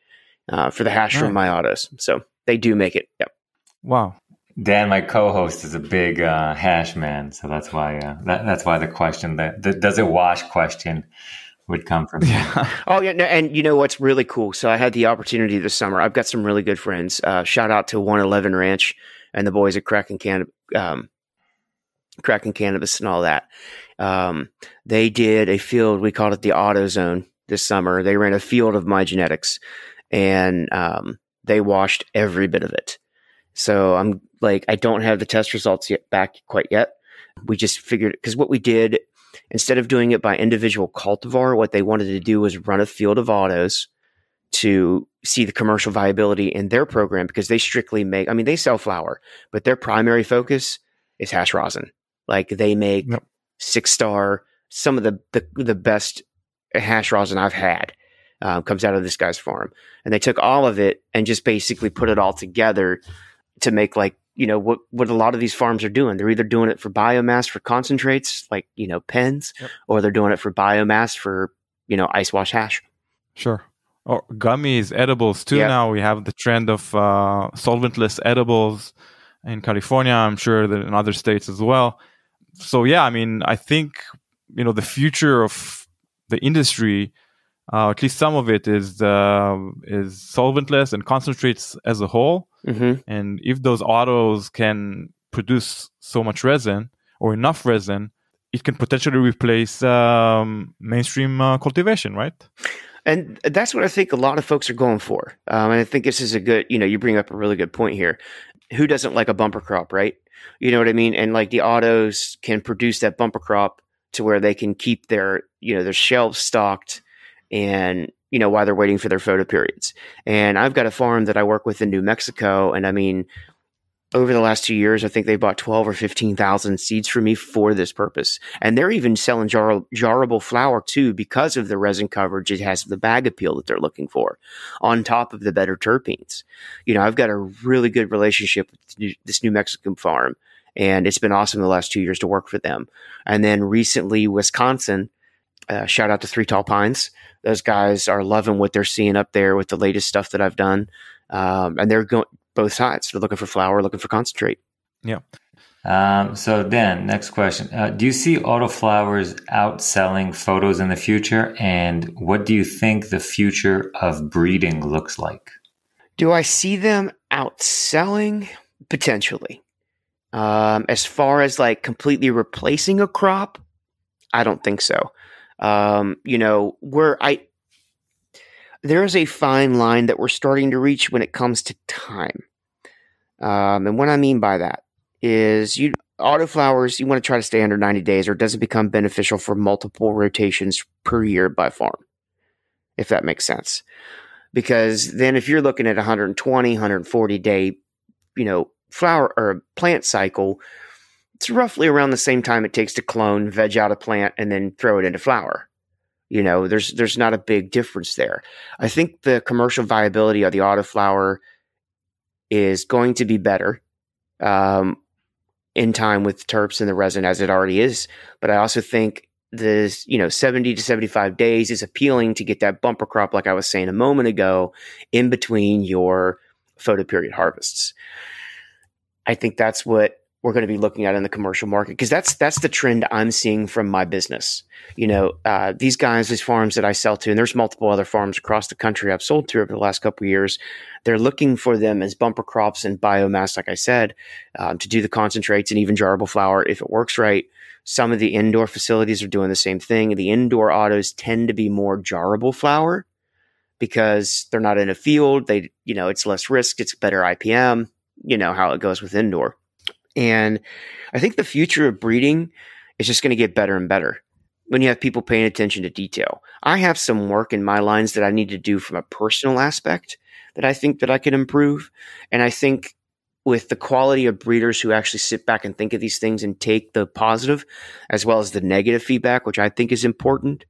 uh, for the hash Nice. from my autos. So they do make it. Yep. Wow. Dan, my co-host, is a big uh, hash man, so that's why uh, that, that's why the question, that the does it wash question, would come from. Yeah. Oh yeah, no, and you know what's really cool? So I had the opportunity this summer. I've got some really good friends. Uh, shout out to One Eleven Ranch and the boys at Cracking Cannabis, um, Kraken Cannabis, and all that. Um, they did a field. We called it the Auto Zone this summer. They ran a field of my genetics, and um, they washed every bit of it. So I'm like, I don't have the test results yet back quite yet. We just figured because what we did instead of doing it by individual cultivar, what they wanted to do was run a field of autos to see the commercial viability in their program because they strictly make, I mean, they sell flower, but their primary focus is hash rosin. Like they make Yep. six star, some of the, the, the best hash rosin I've had um, comes out of this guy's farm. And they took all of it and just basically put it all together to make like you know what what a lot of these farms are doing. They're either doing it for biomass for concentrates, like you know pens, Yep. or they're doing it for biomass for you know ice wash hash. Sure. Or gummies, edibles too. Yeah. Now we have the trend of uh, solventless edibles in California. I'm sure that in other states as well. So yeah, I mean, I think you know the future of the industry, uh, at least some of it is uh, is solventless and concentrates as a whole. Mm-hmm. And if those autos can produce so much resin or enough resin, it can potentially replace um, mainstream uh, cultivation, right? And that's what I think a lot of folks are going for. Um, and I think this is a good, you know, you bring up a really good point here. Who doesn't like a bumper crop, right? You know what I mean? And like the autos can produce that bumper crop to where they can keep their, you know, their shelves stocked and, you know, while they're waiting for their photo periods. And I've got a farm that I work with in New Mexico. And I mean, over the last two years, I think they bought 12 or 15,000 seeds for me for this purpose. And they're even selling jar- jarrable flower too because of the resin coverage. It has the bag appeal that they're looking for on top of the better terpenes. You know, I've got a really good relationship with this New Mexican farm and it's been awesome the last two years to work for them. And then recently, Wisconsin, uh, shout out to Three Tall Pines. Those guys are loving what they're seeing up there with the latest stuff that I've done. Um, and they're going both sides. They're looking for flower, looking for concentrate. Yeah. Um, so Dan, next question: uh, Do you see autoflowers outselling photos in the future, and what do you think the future of breeding looks like? Do I see them outselling? Potentially. Um, as far as like completely replacing a crop, I don't think so. Um, you know, where I there is a fine line that we're starting to reach when it comes to time. Um, and what I mean by that is you autoflowers, you want to try to stay under 90 days or it doesn't become beneficial for multiple rotations per year by farm, if that makes sense. Because then if you're looking at 120, 140 day, you know, flower or plant cycle, it's roughly around the same time it takes to clone, veg out a plant, and then throw it into flower. You know, there's there's not a big difference there. I think the commercial viability of the autoflower is going to be better um, in time with terps and the resin as it already is. But I also think this, you know, 70 to 75 days is appealing to get that bumper crop, like I was saying a moment ago, in between your photo period harvests. I think that's what we're going to be looking at in the commercial market because that's that's the trend I'm seeing from my business. You know, uh, these guys, these farms that I sell to, and there's multiple other farms across the country I've sold to over the last couple of years. They're looking for them as bumper crops and biomass, like I said, um, to do the concentrates and even jarrable flower if it works right. Some of the indoor facilities are doing the same thing. The indoor autos tend to be more jarrable flower because they're not in a field. They, you know, it's less risk. It's better IPM. You know how it goes with indoor. And I think the future of breeding is just going to get better and better when you have people paying attention to detail. I have some work in my lines that I need to do from a personal aspect that I think that I could improve. And I think with the quality of breeders who actually sit back and think of these things and take the positive as well as the negative feedback, which I think is important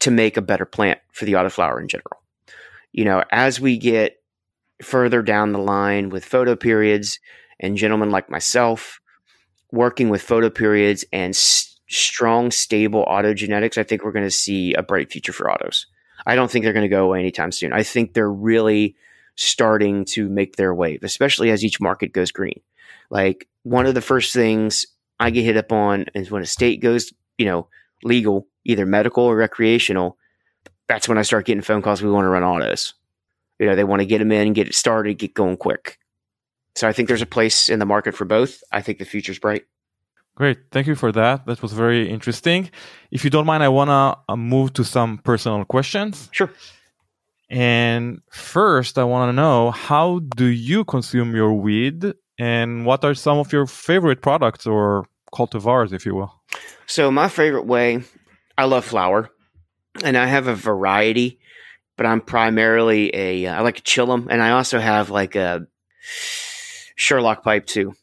to make a better plant for the autoflower in general. You know, as we get further down the line with photo periods and gentlemen like myself working with photo periods and s- strong, stable autogenetics, I think we're going to see a bright future for autos. I don't think they're going to go away anytime soon. I think they're really starting to make their wave, especially as each market goes green. Like one of the first things I get hit up on is when a state goes, you know, legal, either medical or recreational, that's when I start getting phone calls. We want to run autos. You know, they want to get them in, get it started, get going quick. So I think there's a place in the market for both. I think the future's bright. Great. Thank you for that. That was very interesting. If you don't mind, I want to uh, move to some personal questions. Sure. And first, I want to know how do you consume your weed and what are some of your favorite products or cultivars, if you will? So, my favorite way, I love flower and I have a variety, but I'm primarily a, I like to chill them. And I also have like a Sherlock pipe too.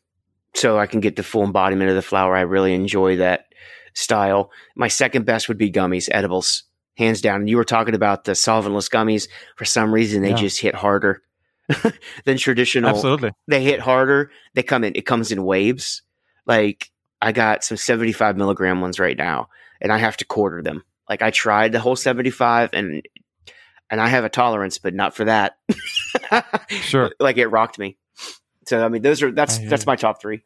So I can get the full embodiment of the flower. I really enjoy that style. My second best would be gummies, edibles hands down. And you were talking about the solventless gummies. For some reason, they Yeah. just hit harder than traditional. Absolutely. They hit harder. They come in. It comes in waves. Like I got some seventy-five milligram ones right now, and I have to quarter them. Like I tried the whole seventy-five, and and I have a tolerance, but not for that. Sure. like it rocked me. So I mean, those are that's that's my top three.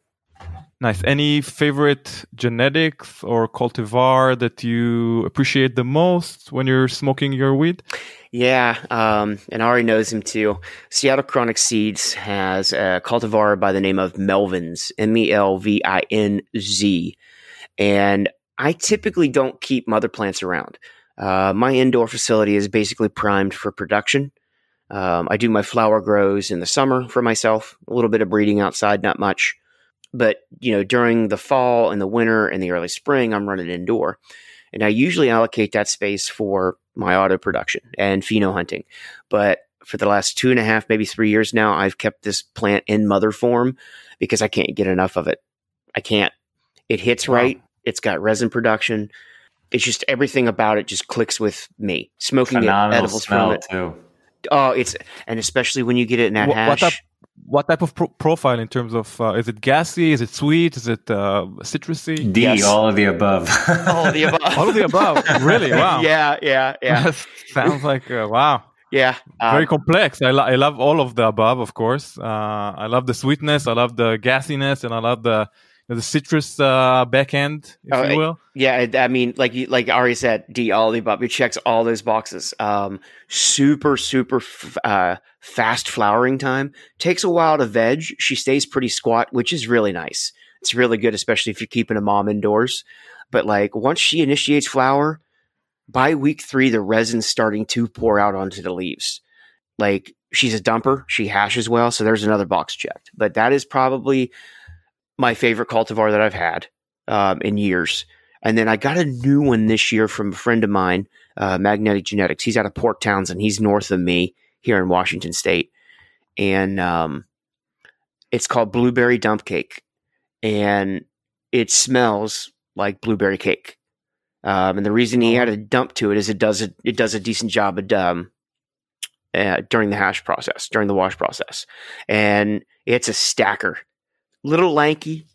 Nice. Any favorite genetics or cultivar that you appreciate the most when you're smoking your weed? Yeah, um, and Ari knows him too. Seattle Chronic Seeds has a cultivar by the name of Melvinz, M E L V I N Z. And I typically don't keep mother plants around. Uh, my indoor facility is basically primed for production. Um, I do my flower grows in the summer for myself, a little bit of breeding outside, not much. But, you know, during the fall and the winter and the early spring, I'm running indoor. And I usually allocate that space for my auto production and pheno hunting. But for the last two and a half, maybe three years now, I've kept this plant in mother form because I can't get enough of it. I can't. It hits Wow. right. It's got resin production. It's just everything about it just clicks with me. Smoking it, Phenomenal edibles from smell it. too. Oh, it's and especially when you get it in that Wha- hash. what type- What type of pro- profile in terms of uh, is it gassy? Is it sweet? Is it uh, citrusy? D, Yes. all of the above. All of the above. All of the above. Really? Wow. yeah, yeah, yeah, Sounds like uh, wow. yeah. Very Um, complex. I, lo- I love all of the above, of course. Uh, I love the sweetness. I love the gassiness, and I love the the citrus uh, back end, if Oh, you will. Yeah, I I mean, like you, like Ari said, D all the above. It checks all those boxes. Um, super, super f- uh, fast flowering time. Takes a while to veg. She stays pretty squat, which is really nice. It's really good, especially if you're keeping a mom indoors. But like once she initiates flower, by week three, the resin's starting to pour out onto the leaves. Like she's a dumper. She hashes well, so there's another box checked. But that is probably my favorite cultivar that I've had um, in years. And then I got a new one this year from a friend of mine, uh, Magnetic Genetics. He's out of Port Townsend. He's north of me here in Washington State, and um, it's called Blueberry Dump Cake, and it smells like blueberry cake. Um, and the reason he had a dump to it is it does a, it does a decent job of um, uh, during the hash process, during the wash process, and it's a stacker, little lanky,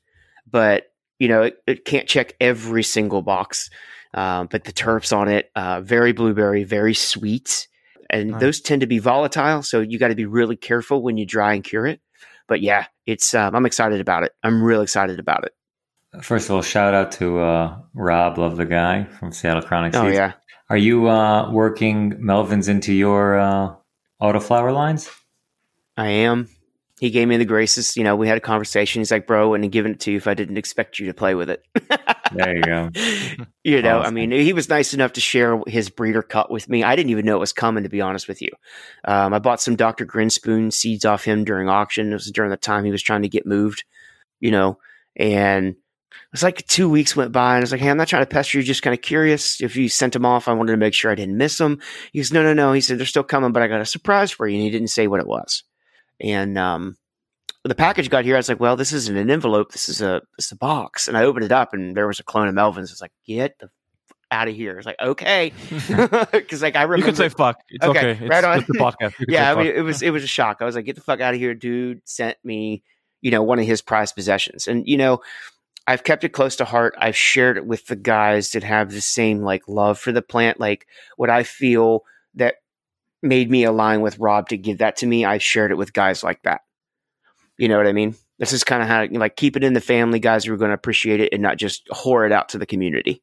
but you know it, it can't check every single box. Um, but the terps on it, uh, very blueberry, very sweet, and Nice. those tend to be volatile. So you got to be really careful when you dry and cure it. But yeah, it's um, I'm excited about it. I'm real excited about it. First of all, shout out to uh, Rob, love the guy from Seattle Chronic Oh Seeds. yeah, Are you uh, working Melvinz into your uh, autoflower lines? I am. He gave me the graces. You know, we had a conversation. He's like, "Bro, I wouldn't have given it to you if I didn't expect you to play with it." There you go. you know, I mean, he was nice enough to share his breeder cut with me. I didn't even know it was coming, to be honest with you. Um, I bought some Dr. Grinspoon seeds off him during auction. It was during the time he was trying to get moved, you know, and it was like two weeks went by, and I was like, "Hey, I'm not trying to pester you. Just kind of curious. If you sent them off, I wanted to make sure I didn't miss them." He goes, "No, no, no." He said, "They're still coming, but I got a surprise for you." And he didn't say what it was. And um, the package got here. I was like, "Well, this isn't an envelope. This is a this is a box." And I opened it up, and there was a clone of Melvinz. I was like, "Get the f- out of here!" I was like, "Okay," because like I remember. You can say fuck. It's Okay, okay. It's right on. a podcast. Yeah, I mean, it was it was a shock. I was like, "Get the fuck out of here, dude!" Sent me, you know, one of his prized possessions, and you know, I've kept it close to heart. I've shared it with the guys that have the same like love for the plant, like what I feel made me align with Rob to give that to me. I've shared it with guys like that. You know what I mean? This is kind of how like keep it in the family, guys who are going to appreciate it and not just whore it out to the community.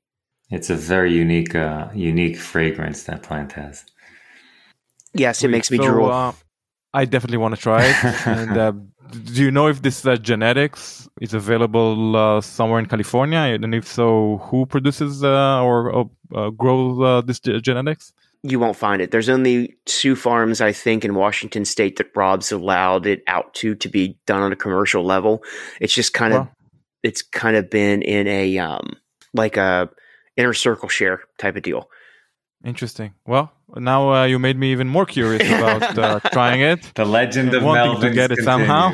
It's a very unique, uh, unique fragrance that plant has. Yes, it makes me So, drool. uh, I definitely want to try it. and uh, do you know if this uh, genetics is available uh, somewhere in California? And if so, who produces uh, or uh, grows uh, this ge- genetics? You won't find it. There's only two farms, I think, in Washington State that Rob's allowed it out to to be done on a commercial level. It's just kind of Wow. it's kind of been in a um like a inner circle share type of deal. Interesting. Well, now uh, you made me even more curious about uh, trying it. The legend of Wanting to get it somehow.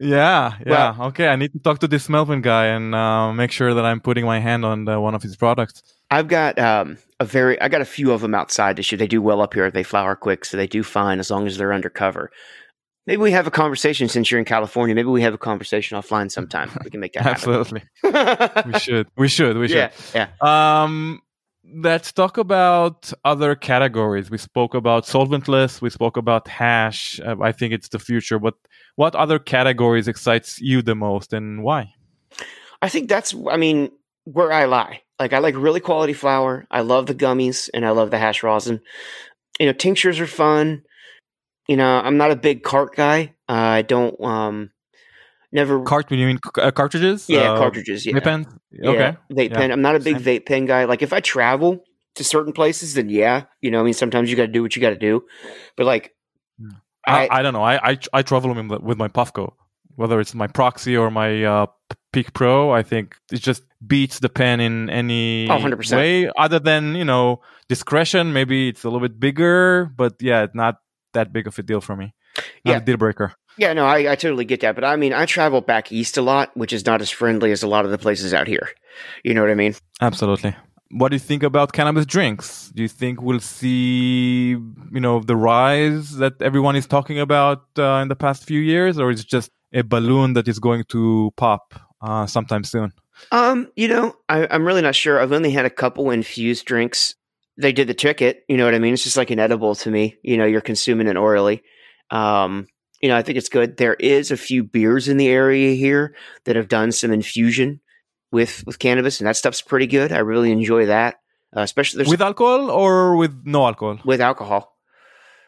Yeah, yeah. Well- okay, I need to talk to this Melvin guy and uh, make sure that I'm putting my hand on uh, one of his products. I've got um a very I got a few of them outside this year. They do well up here. They flower quick, so they do fine as long as they're undercover. Maybe we have a conversation since you're in California. Maybe we have a conversation offline sometime. We can make that Absolutely. happen. we should. We should. We should. yeah, yeah. Um, let's talk about other categories. We spoke about solventless. We spoke about hash. Uh, I think it's the future. But what other categories excites you the most, and why? I think that's, I mean, where I lie. Like, I like really quality flower. I love the gummies and I love the hash rosin. You know, tinctures are fun. You know, I'm not a big cart guy. Uh, I don't, um, never. Cart? You mean uh, cartridges? yeah, Uh, cartridges. Yeah. vape pens? Yeah, Okay. Vape Yeah. pen. I'm not a big Same. vape pen guy. Like, if I travel to certain places, then yeah, you know, I mean, sometimes you got to do what you got to do. But like, I, I, I don't know. I I, I travel with, with my Puffco, whether it's my Proxy or my uh, Peak Pro. I think it just beats the pen in any Oh, way, other than you know discretion. Maybe it's a little bit bigger, but yeah, it's not that big of a deal for me. Not Yeah. deal breaker. yeah, no, I, I totally get that. But I mean, I travel back east a lot, which is not as friendly as a lot of the places out here. You know what I mean? Absolutely. What do you think about cannabis drinks? Do you think we'll see, you know, the rise that everyone is talking about uh, in the past few years, or is it just a balloon that is going to pop uh, sometime soon? Um, you know, I, I'm really not sure. I've only had a couple infused drinks. They did the ticket. You know what I mean? It's just like an edible to me. You know, you're consuming it orally. Um, you know, I think it's good. There is a few beers in the area here that have done some infusion with with cannabis, and that stuff's pretty good. I really enjoy that, uh, especially with alcohol or with no alcohol? with alcohol.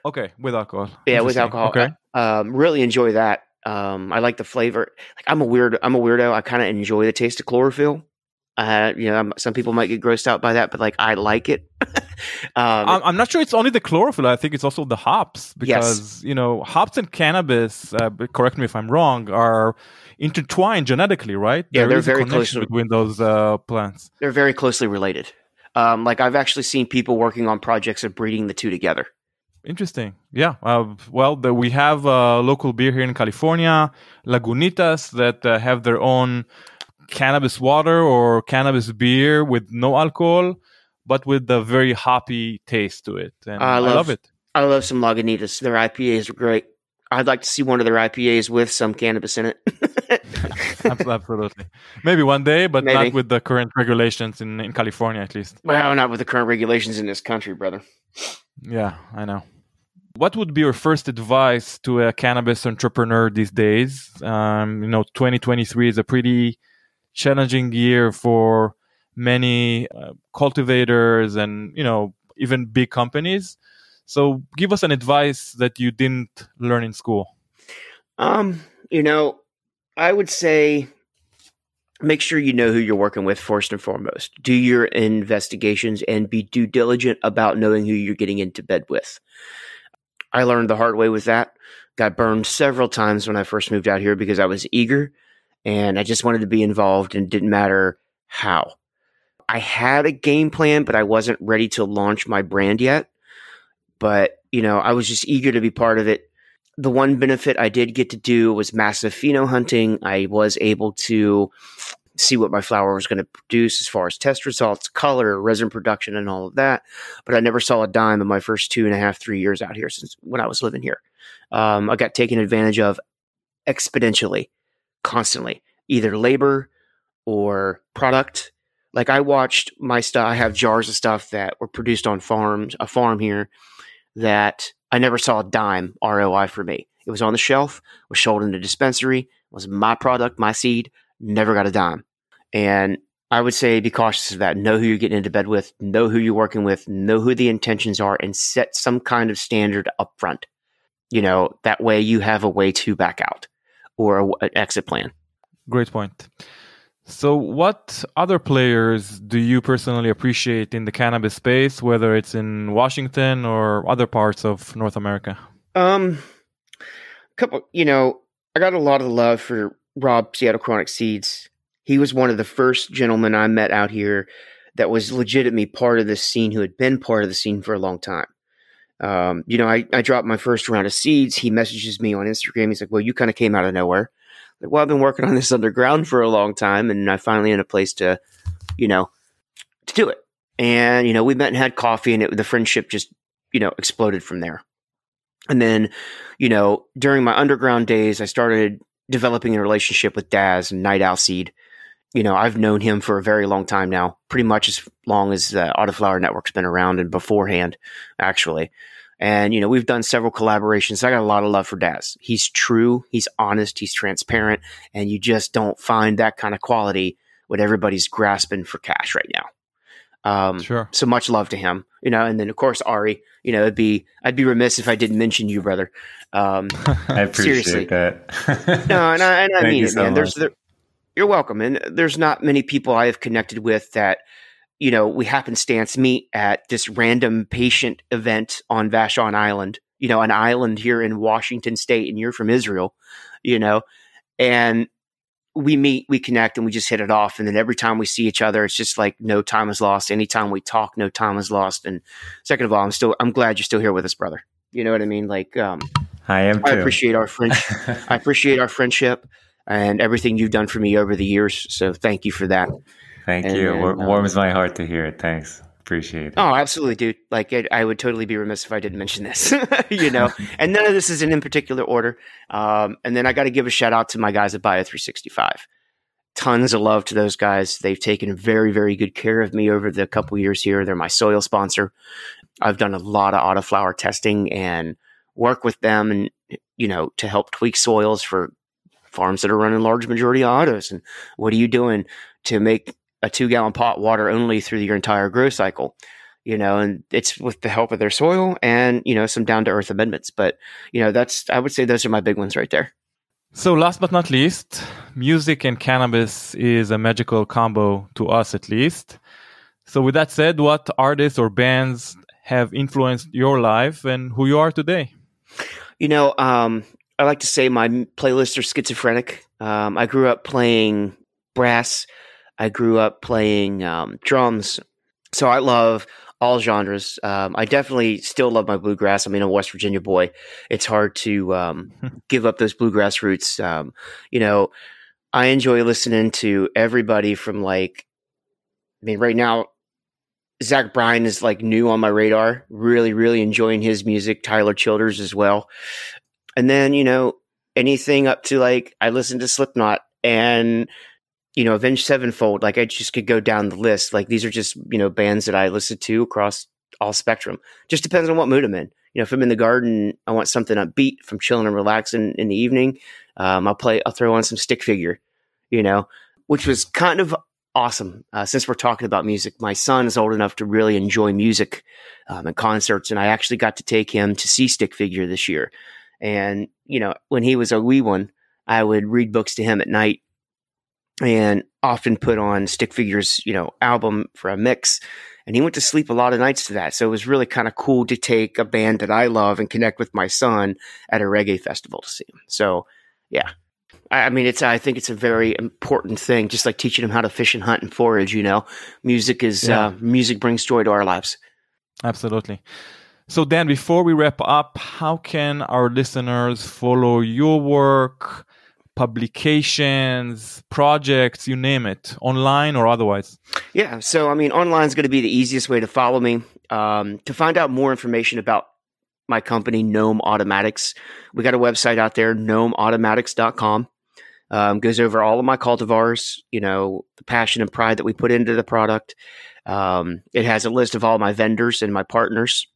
Okay, with alcohol. Yeah, with alcohol. Okay. Um, really enjoy that. Um, I like the flavor. Like I'm a weird. I'm a weirdo. I kind of enjoy the taste of chlorophyll. Uh, you know, I'm- some people might get grossed out by that, but like I like it. um, I'm, I'm not sure it's only the chlorophyll. I think it's also the hops because you know hops and cannabis. Uh, correct me if I'm wrong. Are intertwined genetically, right? Yeah, There they're very connection close between those uh, plants. they're very closely related. Um, like I've actually seen people working on projects of breeding the two together. Interesting. Yeah. Uh, well, the, we have a local beer here in California, Lagunitas, that uh, have their own cannabis water or cannabis beer with no alcohol, but with a very hoppy taste to it. And I I love- love it. I love some Lagunitas. Their IPAs are great. I'd like to see one of their IPAs with some cannabis in it. Absolutely. Maybe one day, but Maybe. not with the current regulations in, in California, at least. well, not with the current regulations in this country, brother. Yeah, I know. What would be your first advice to a cannabis entrepreneur these days? Um, you know, 2023 is a pretty challenging year for many uh, cultivators and, you know, even big companies. So give us an advice that you didn't learn in school. Um, you know, I would say make sure you know who you're working with first and foremost. Do your investigations and be due diligent about knowing who you're getting into bed with. I learned the hard way with that. Got burned several times when I first moved out here because I was eager and I just wanted to be involved and didn't matter how. I had a game plan, but I wasn't ready to launch my brand yet. But, you know, I was just eager to be part of it the one benefit I did get to do was massive pheno hunting. I was able to see what my flower was going to produce as far as test results, color, resin production, and all of that. But I never saw a dime in my first two and a half, three years out here since when I was living here. Um, I got taken advantage of exponentially, constantly, either labor or product. Like I watched my stuff. I have jars of stuff that were produced on farms, a farm here that I never saw a dime ROI for me. It was on the shelf, was sold in the dispensary, was my product, my seed, never got a dime. And I would say be cautious of that. Know who you're getting into bed with, know who you're working with, know who the intentions are, and set some kind of standard up front. You know, that way you have a way to back out or an exit plan. Great point. So, what other players do you personally appreciate in the cannabis space, whether it's in Washington or other parts of North America? Um, a couple, you know, I got a lot of love for Rob Seattle Chronic Seeds. He was one of the first gentlemen I met out here that was legitimately part of this scene, who had been part of the scene for a long time. Um, you know, I, I dropped my first round of seeds. He messages me on Instagram. He's like, "Well, you kind of came out of nowhere." Like, well, I've been working on this underground for a long time, and I finally in a place to, you know, to do it. And you know, we met and had coffee, and it, the friendship just, you know, exploded from there. And then, you know, during my underground days, I started developing a relationship with Daz and Night Owl Seed. You know, I've known him for a very long time now, pretty much as long as the Autoflower Network's been around and beforehand, actually. And, you know, we've done several collaborations. I got a lot of love for Daz. He's true, he's honest, he's transparent, and you just don't find that kind of quality when everybody's grasping for cash right now. Um, Sure. So much love to him, you know, and then of course Ari. You know, it'd be I'd be remiss if I didn't mention you, brother. Um, I appreciate Seriously. that. no, and I, and I mean it, so man. There's there, you're welcome, and there's not many people I have connected with that you know we happenstance meet at this random patient event on Vashon Island. You know, an island here in Washington State, and you're from Israel. You know, and we meet, we connect, and we just hit it off. And then every time we see each other, it's just like no time is lost. Anytime we talk, no time is lost. And second of all, I'm still I'm glad you're still here with us, brother. You know what I mean? Like, um, I am too. I appreciate our friendship. I appreciate our friendship and everything you've done for me over the years. So thank you for that. Thank and you. War- um, warms my heart to hear it. Thanks. Appreciate it. Oh, absolutely, dude. Like it, I would totally be remiss if I didn't mention this, you know. and none of this is in in particular order. Um, and then I got to give a shout out to my guys at Bio 365. Tons of love to those guys. They've taken very, very good care of me over the couple years here. They're my soil sponsor. I've done a lot of autoflower testing and work with them, and you know, to help tweak soils for farms that are running large majority autos. And what are you doing to make a two gallon pot water only through your entire grow cycle? You know, and it's with the help of their soil and you know some down to earth amendments. But you know, that's I would say those are my big ones right there. So, last but not least, music and cannabis is a magical combo to us, at least. So, with that said, what artists or bands have influenced your life and who you are today? You know, um, I like to say my playlists are schizophrenic. Um, I grew up playing brass. I grew up playing um, drums. So I love all genres. Um, I definitely still love my bluegrass. I mean, I'm a West Virginia boy. It's hard to um, give up those bluegrass roots. Um, you know, I enjoy listening to everybody from like, I mean, right now, Zach Bryan is like new on my radar. Really, really enjoying his music. Tyler Childers as well. And then, you know, anything up to like, I listen to Slipknot and, you know, Avenged Sevenfold. Like, I just could go down the list. Like, these are just, you know, bands that I listen to across all spectrum. Just depends on what mood I'm in. You know, if I'm in the garden, I want something upbeat. I'm chilling and relaxing in the evening, um, I'll play, I'll throw on some stick figure, you know, which was kind of awesome. Uh, since we're talking about music, my son is old enough to really enjoy music um, and concerts, and I actually got to take him to see Stick Figure this year. And you know, when he was a wee one, I would read books to him at night, and often put on Stick Figure's you know album for a mix. And he went to sleep a lot of nights to that. So it was really kind of cool to take a band that I love and connect with my son at a reggae festival to see him. So, yeah, I I mean, it's. I think it's a very important thing, just like teaching him how to fish and hunt and forage. You know, music is Yeah. uh, music brings joy to our lives. Absolutely. So, Dan, before we wrap up, how can our listeners follow your work, publications, projects, you name it, online or otherwise? Yeah, so I mean, online is going to be the easiest way to follow me. Um, to find out more information about my company, Gnome Automatics, we got a website out there, gnomeautomatics.com. Um, goes over all of my cultivars, you know, the passion and pride that we put into the product. Um, it has a list of all my vendors and my partners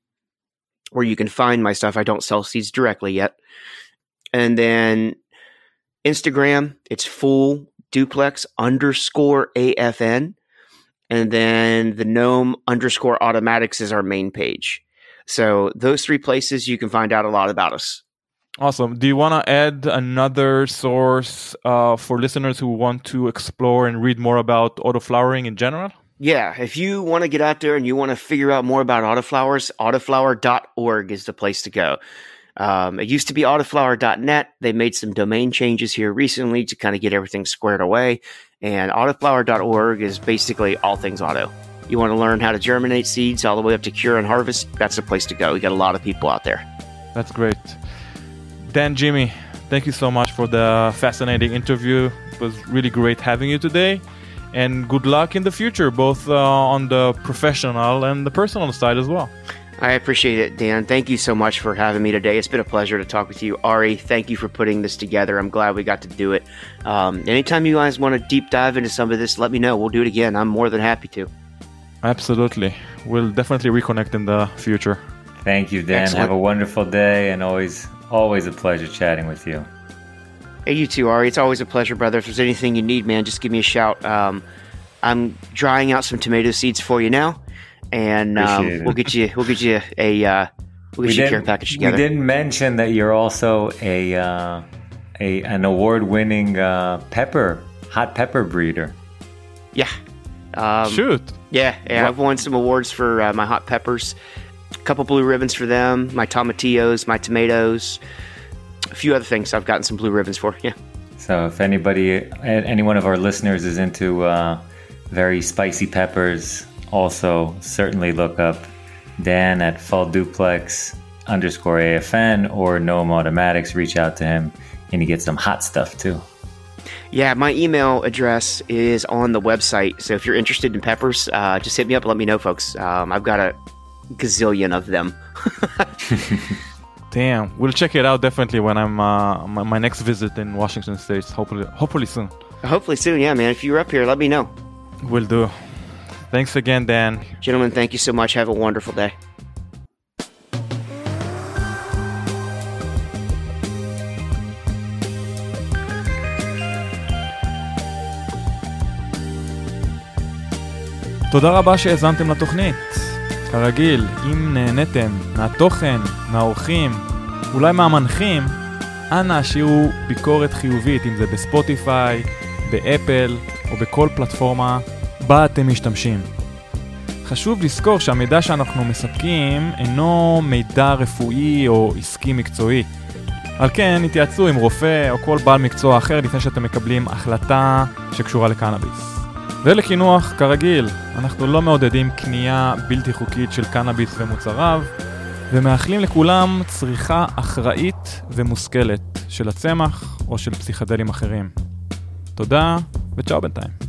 where you can find my stuff. I don't sell seeds directly yet. And then Instagram, it's full duplex underscore AFN. and then the gnome underscore automatics is our main page. So those three places you can find out a lot about us. Awesome. Do you want to add another source uh, for listeners who want to explore and read more about autoflowering in general? Yeah, if you want to get out there and you want to figure out more about autoflowers, autoflower.org is the place to go. Um, it used to be autoflower.net. They made some domain changes here recently to kind of get everything squared away. And autoflower.org is basically all things auto. You want to learn how to germinate seeds all the way up to cure and harvest? That's the place to go. We got a lot of people out there. That's great. Dan, Jimmy, thank you so much for the fascinating interview. It was really great having you today. And good luck in the future, both uh, on the professional and the personal side as well. I appreciate it, Dan. Thank you so much for having me today. It's been a pleasure to talk with you. Ari, thank you for putting this together. I'm glad we got to do it. Um, anytime you guys want to deep dive into some of this, let me know. We'll do it again. I'm more than happy to. Absolutely. We'll definitely reconnect in the future. Thank you, Dan. Excellent. Have a wonderful day and always Always a pleasure chatting with you. Hey, you too, Ari. It's always a pleasure, brother. If there's anything you need, man, just give me a shout. Um, I'm drying out some tomato seeds for you now, and um, we'll get you we'll get you a uh, we'll get we you a care package together. We didn't mention that you're also a uh, a an award-winning uh, pepper hot pepper breeder. Yeah. Um, Shoot. Yeah, yeah. I've won some awards for uh, my hot peppers a couple blue ribbons for them, my tomatillos, my tomatoes, a few other things I've gotten some blue ribbons for. Yeah. So if anybody, any one of our listeners is into uh, very spicy peppers, also certainly look up Dan at Fall Duplex underscore AFN or Gnome Automatics. Reach out to him and you get some hot stuff too. Yeah, my email address is on the website. So if you're interested in peppers, uh, just hit me up and let me know, folks. Um, I've got a gazillion of them. Damn, we'll check it out definitely when I'm uh, my, my, next visit in Washington State. Hopefully, hopefully soon. Hopefully soon, yeah, man. If you're up here, let me know. Will do. Thanks again, Dan. Gentlemen, thank you so much. Have a wonderful day. תודה רבה שהאזנתם לתוכנית. כרגיל, אם נהניתם מהתוכן, מהאורחים, אולי מהמנחים, אנא השאירו ביקורת חיובית, אם זה בספוטיפיי, באפל או בכל פלטפורמה בה אתם משתמשים. חשוב לזכור שהמידע שאנחנו מספקים אינו מידע רפואי או עסקי מקצועי. על כן, התייעצו עם רופא או כל בעל מקצוע אחר לפני שאתם מקבלים החלטה שקשורה לקנאביס. ולקינוח, כרגיל, אנחנו לא מעודדים קנייה בלתי חוקית של קנאביס ומוצריו, ומאחלים לכולם צריכה אחראית ומושכלת של הצמח או של פסיכדלים אחרים. תודה, וצ'או בינתיים.